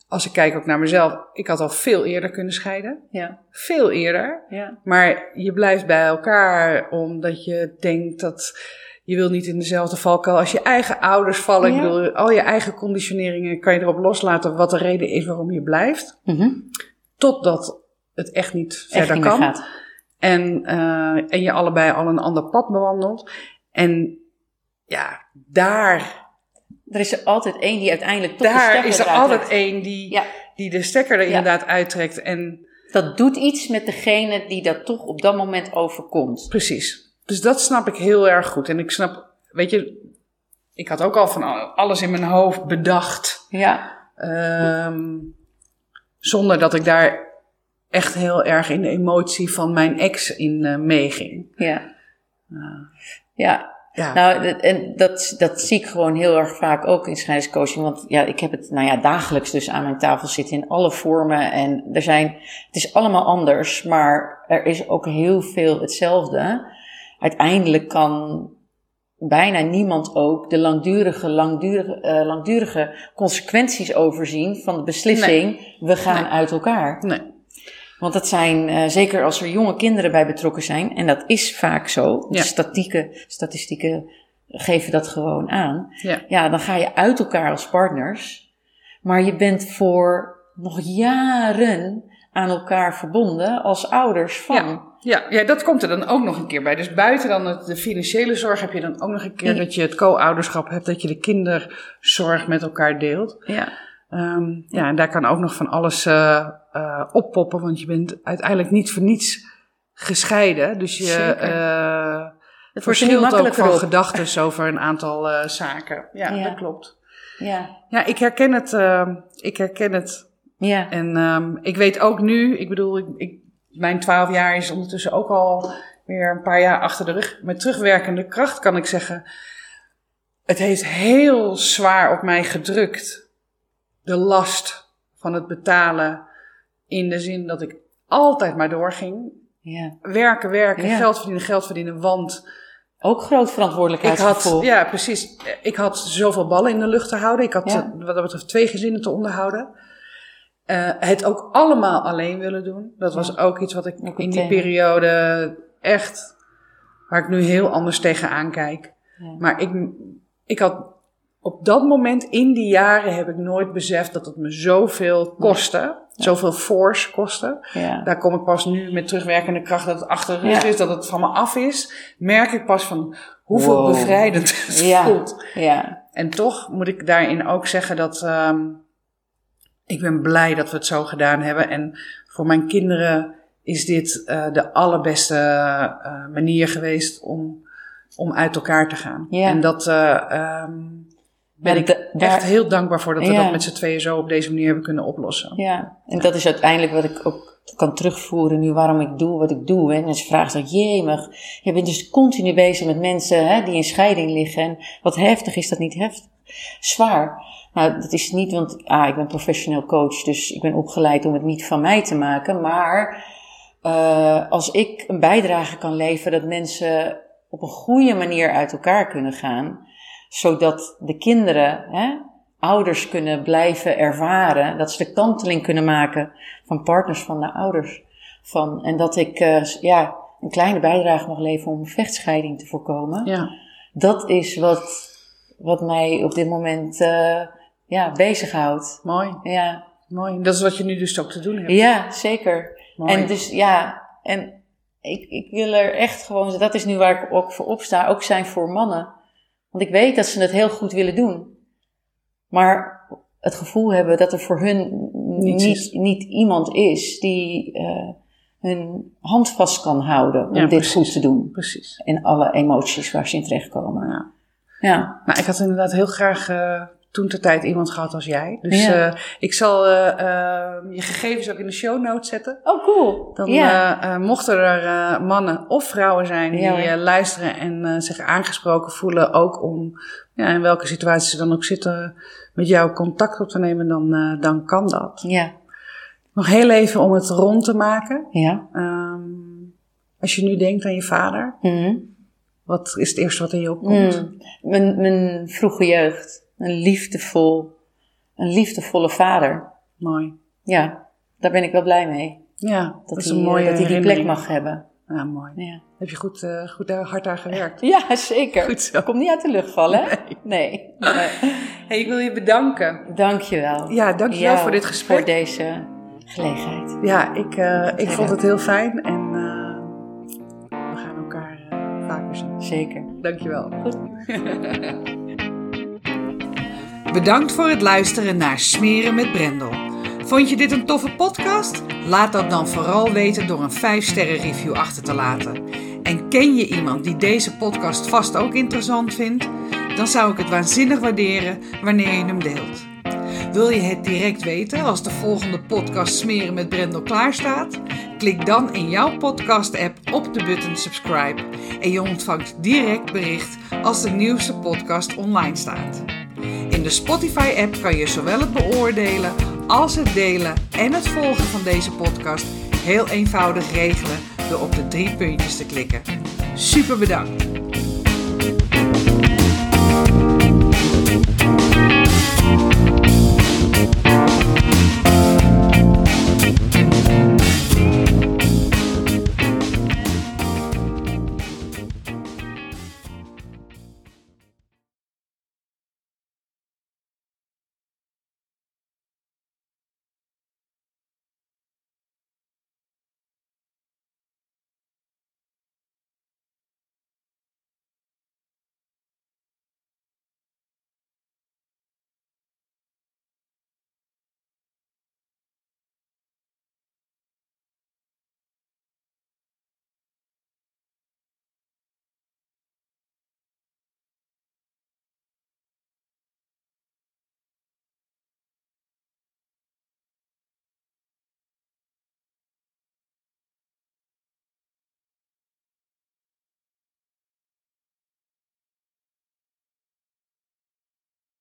als ik kijk ook naar mezelf, ik had al veel eerder kunnen scheiden. Ja, Veel eerder. ja. Maar je blijft bij elkaar omdat je denkt dat je wil niet in dezelfde valkuil als je eigen ouders vallen. Ik bedoel, al je eigen conditioneringen kan je erop loslaten wat de reden is waarom je blijft. Mhm. Totdat het echt niet Echt verder niet kan. gaat. En, eh, en je allebei al een ander pad bewandelt. En ja, daar, Er is er altijd één die uiteindelijk toch de daar stekker is er altijd één die, Ja. die de stekker er Ja. inderdaad uittrekt. En Dat doet iets met degene die dat toch op dat moment overkomt. Precies. Dus dat snap ik heel erg goed. En ik snap, weet je, ik had ook al van alles in mijn hoofd bedacht. Ja, ehm, zonder dat ik daar echt heel erg in de emotie van mijn ex in eh, meeging. ja. Ja, Ja, nou, en dat, dat zie ik gewoon heel erg vaak ook in scheidingscoaching. Want ja, ik heb het nou ja, dagelijks dus aan mijn tafel zitten in alle vormen. En er zijn, het is allemaal anders, maar er is ook heel veel hetzelfde. uiteindelijk kan bijna niemand ook de langdurige, langdurige, eh, langdurige consequenties overzien van de beslissing: we gaan Nee. uit elkaar. Nee. Want dat zijn, eh, zeker als er jonge kinderen bij betrokken zijn, en dat is vaak zo, de Ja. statistieken, statistieken geven dat gewoon aan. Ja. Ja, dan ga je uit elkaar als partners, maar je bent voor nog jaren aan elkaar verbonden als ouders van. Ja. Ja, ja, dat komt er dan ook nog een keer bij. Dus buiten dan het, de financiële zorg heb je dan ook nog een keer Ja. dat je het co-ouderschap hebt, dat je de kinderzorg met elkaar deelt. Ja. Ehm, ja, en daar kan ook nog van alles eh, eh, oppoppen, want je bent uiteindelijk niet voor niets gescheiden. Dus je eh Het er verschilt ook van gedachten over een aantal eh, zaken. Ja, Ja. dat klopt. Ja. Ja, ik herken het. ehm, ik herken het. Ja. En ehm, ik weet ook nu, ik bedoel, ik, ik, mijn twaalf jaar is ondertussen ook al weer een paar jaar achter de rug. Met terugwerkende kracht kan ik zeggen, het heeft heel zwaar op mij gedrukt. De last van het betalen in de zin dat ik altijd maar doorging. ja. Werken, werken, Ja. geld verdienen, geld verdienen, want Ook groot ik had, ja precies, ik had zoveel ballen in de lucht te houden. Ik had Ja. eh, wat dat betreft twee gezinnen te onderhouden. Eh, het ook allemaal alleen willen doen. Dat was ook iets wat ik Ook in die periode echt, waar ik nu heel anders tegenaan kijk. Maar ik, ik had op dat moment, in die jaren, heb ik nooit beseft dat het me zoveel kostte. Zoveel force kostte. Ja. Daar kom ik pas nu met terugwerkende kracht dat het achter de rug is, dat het van me af is. Merk ik pas van hoeveel Wow. bevrijdend het Ja. voelt. Ja. En toch moet ik daarin ook zeggen dat ehm, ik ben blij dat we het zo gedaan hebben. En voor mijn kinderen is dit eh, de allerbeste eh, manier geweest om, om uit elkaar te gaan. Ja. En dat ehm, ben ik daar- echt heel dankbaar voor dat we Ja. dat met z'n tweeën zo op deze manier hebben kunnen oplossen. Ja, en dat is uiteindelijk wat ik ook kan terugvoeren nu waarom ik doe wat ik doe. En mensen vragen dan, jemig, je bent dus continu bezig met mensen hè, die in scheiding liggen. En wat heftig is dat niet heftig? Zwaar. Nou, dat is niet, want ah, ik ben professioneel coach, dus ik ben opgeleid om het niet van mij te maken. Maar eh, als ik een bijdrage kan leveren dat mensen op een goede manier uit elkaar kunnen gaan, zodat de kinderen, hè, ouders kunnen blijven ervaren, dat ze de kanteling kunnen maken van partners van naar ouders. Van, en dat ik eh, ja, een kleine bijdrage mag leveren om een vechtscheiding te voorkomen. Ja, Dat is wat, wat mij op dit moment eh, ja, bezighoudt. mooi, Ja. mooi. Dat is wat je nu dus ook te doen hebt. ja, zeker. Mooi. En dus ja, en ik, ik wil er echt gewoon, dat is nu waar ik ook voor opsta, ook zijn voor mannen. Want ik weet dat ze het heel goed willen doen. Maar het gevoel hebben dat er voor hun niet, niet iemand is die eh, hun hand vast kan houden om Ja, dit precies. goed te doen. Precies. En alle emoties waar ze in terechtkomen. Ja. Ja, Nou, ik had inderdaad heel graag eh, toen ter tijd iemand gehad als jij. Dus Ja. eh, ik zal eh, eh, je gegevens ook in de show notes zetten. Oh, cool. Dan ja. mochten er mannen of vrouwen zijn die Ja, luisteren en zich aangesproken voelen, ook om ja, in welke situatie ze dan ook zitten, met jou contact op te nemen, dan, dan kan dat. ja. Nog heel even om het rond te maken. Ja. Ehm, als je nu denkt aan je vader, Mhm. wat is het eerste wat in je opkomt? Mm. Mijn, mijn vroege jeugd. Een liefdevol, een liefdevolle vader. Mooi. Ja, daar ben ik wel blij mee. Ja, dat, is hij, een mooie dat hij die plek mag hebben. Ja, mooi. Ja, Heb je goed, eh, goed daar, hard aan gewerkt. ja zeker. Goed zo. Komt niet uit de lucht vallen, hè? Nee. nee. Hey, ik wil je bedanken. Dankjewel. Ja, dankjewel Jou voor dit gesprek. Voor deze gelegenheid. Ja, ik, eh, ik vond het heel fijn en eh, we gaan elkaar eh, vaker zien. Zeker. Dankjewel. Goed. Bedankt voor het luisteren naar Smeren met Brendel. Vond je dit een toffe podcast? Laat dat dan vooral weten door een 5-sterren review achter te laten. En ken je iemand die deze podcast vast ook interessant vindt? Dan zou ik het waanzinnig waarderen wanneer je hem deelt. Wil je het direct weten als de volgende podcast Smeren met Brendel klaar staat? Klik dan in jouw podcast-app op de button subscribe en je ontvangt direct bericht als de nieuwste podcast online staat. De Spotify-app kan je zowel het beoordelen als het delen en het volgen van deze podcast heel eenvoudig regelen door op de drie puntjes te klikken. Super bedankt!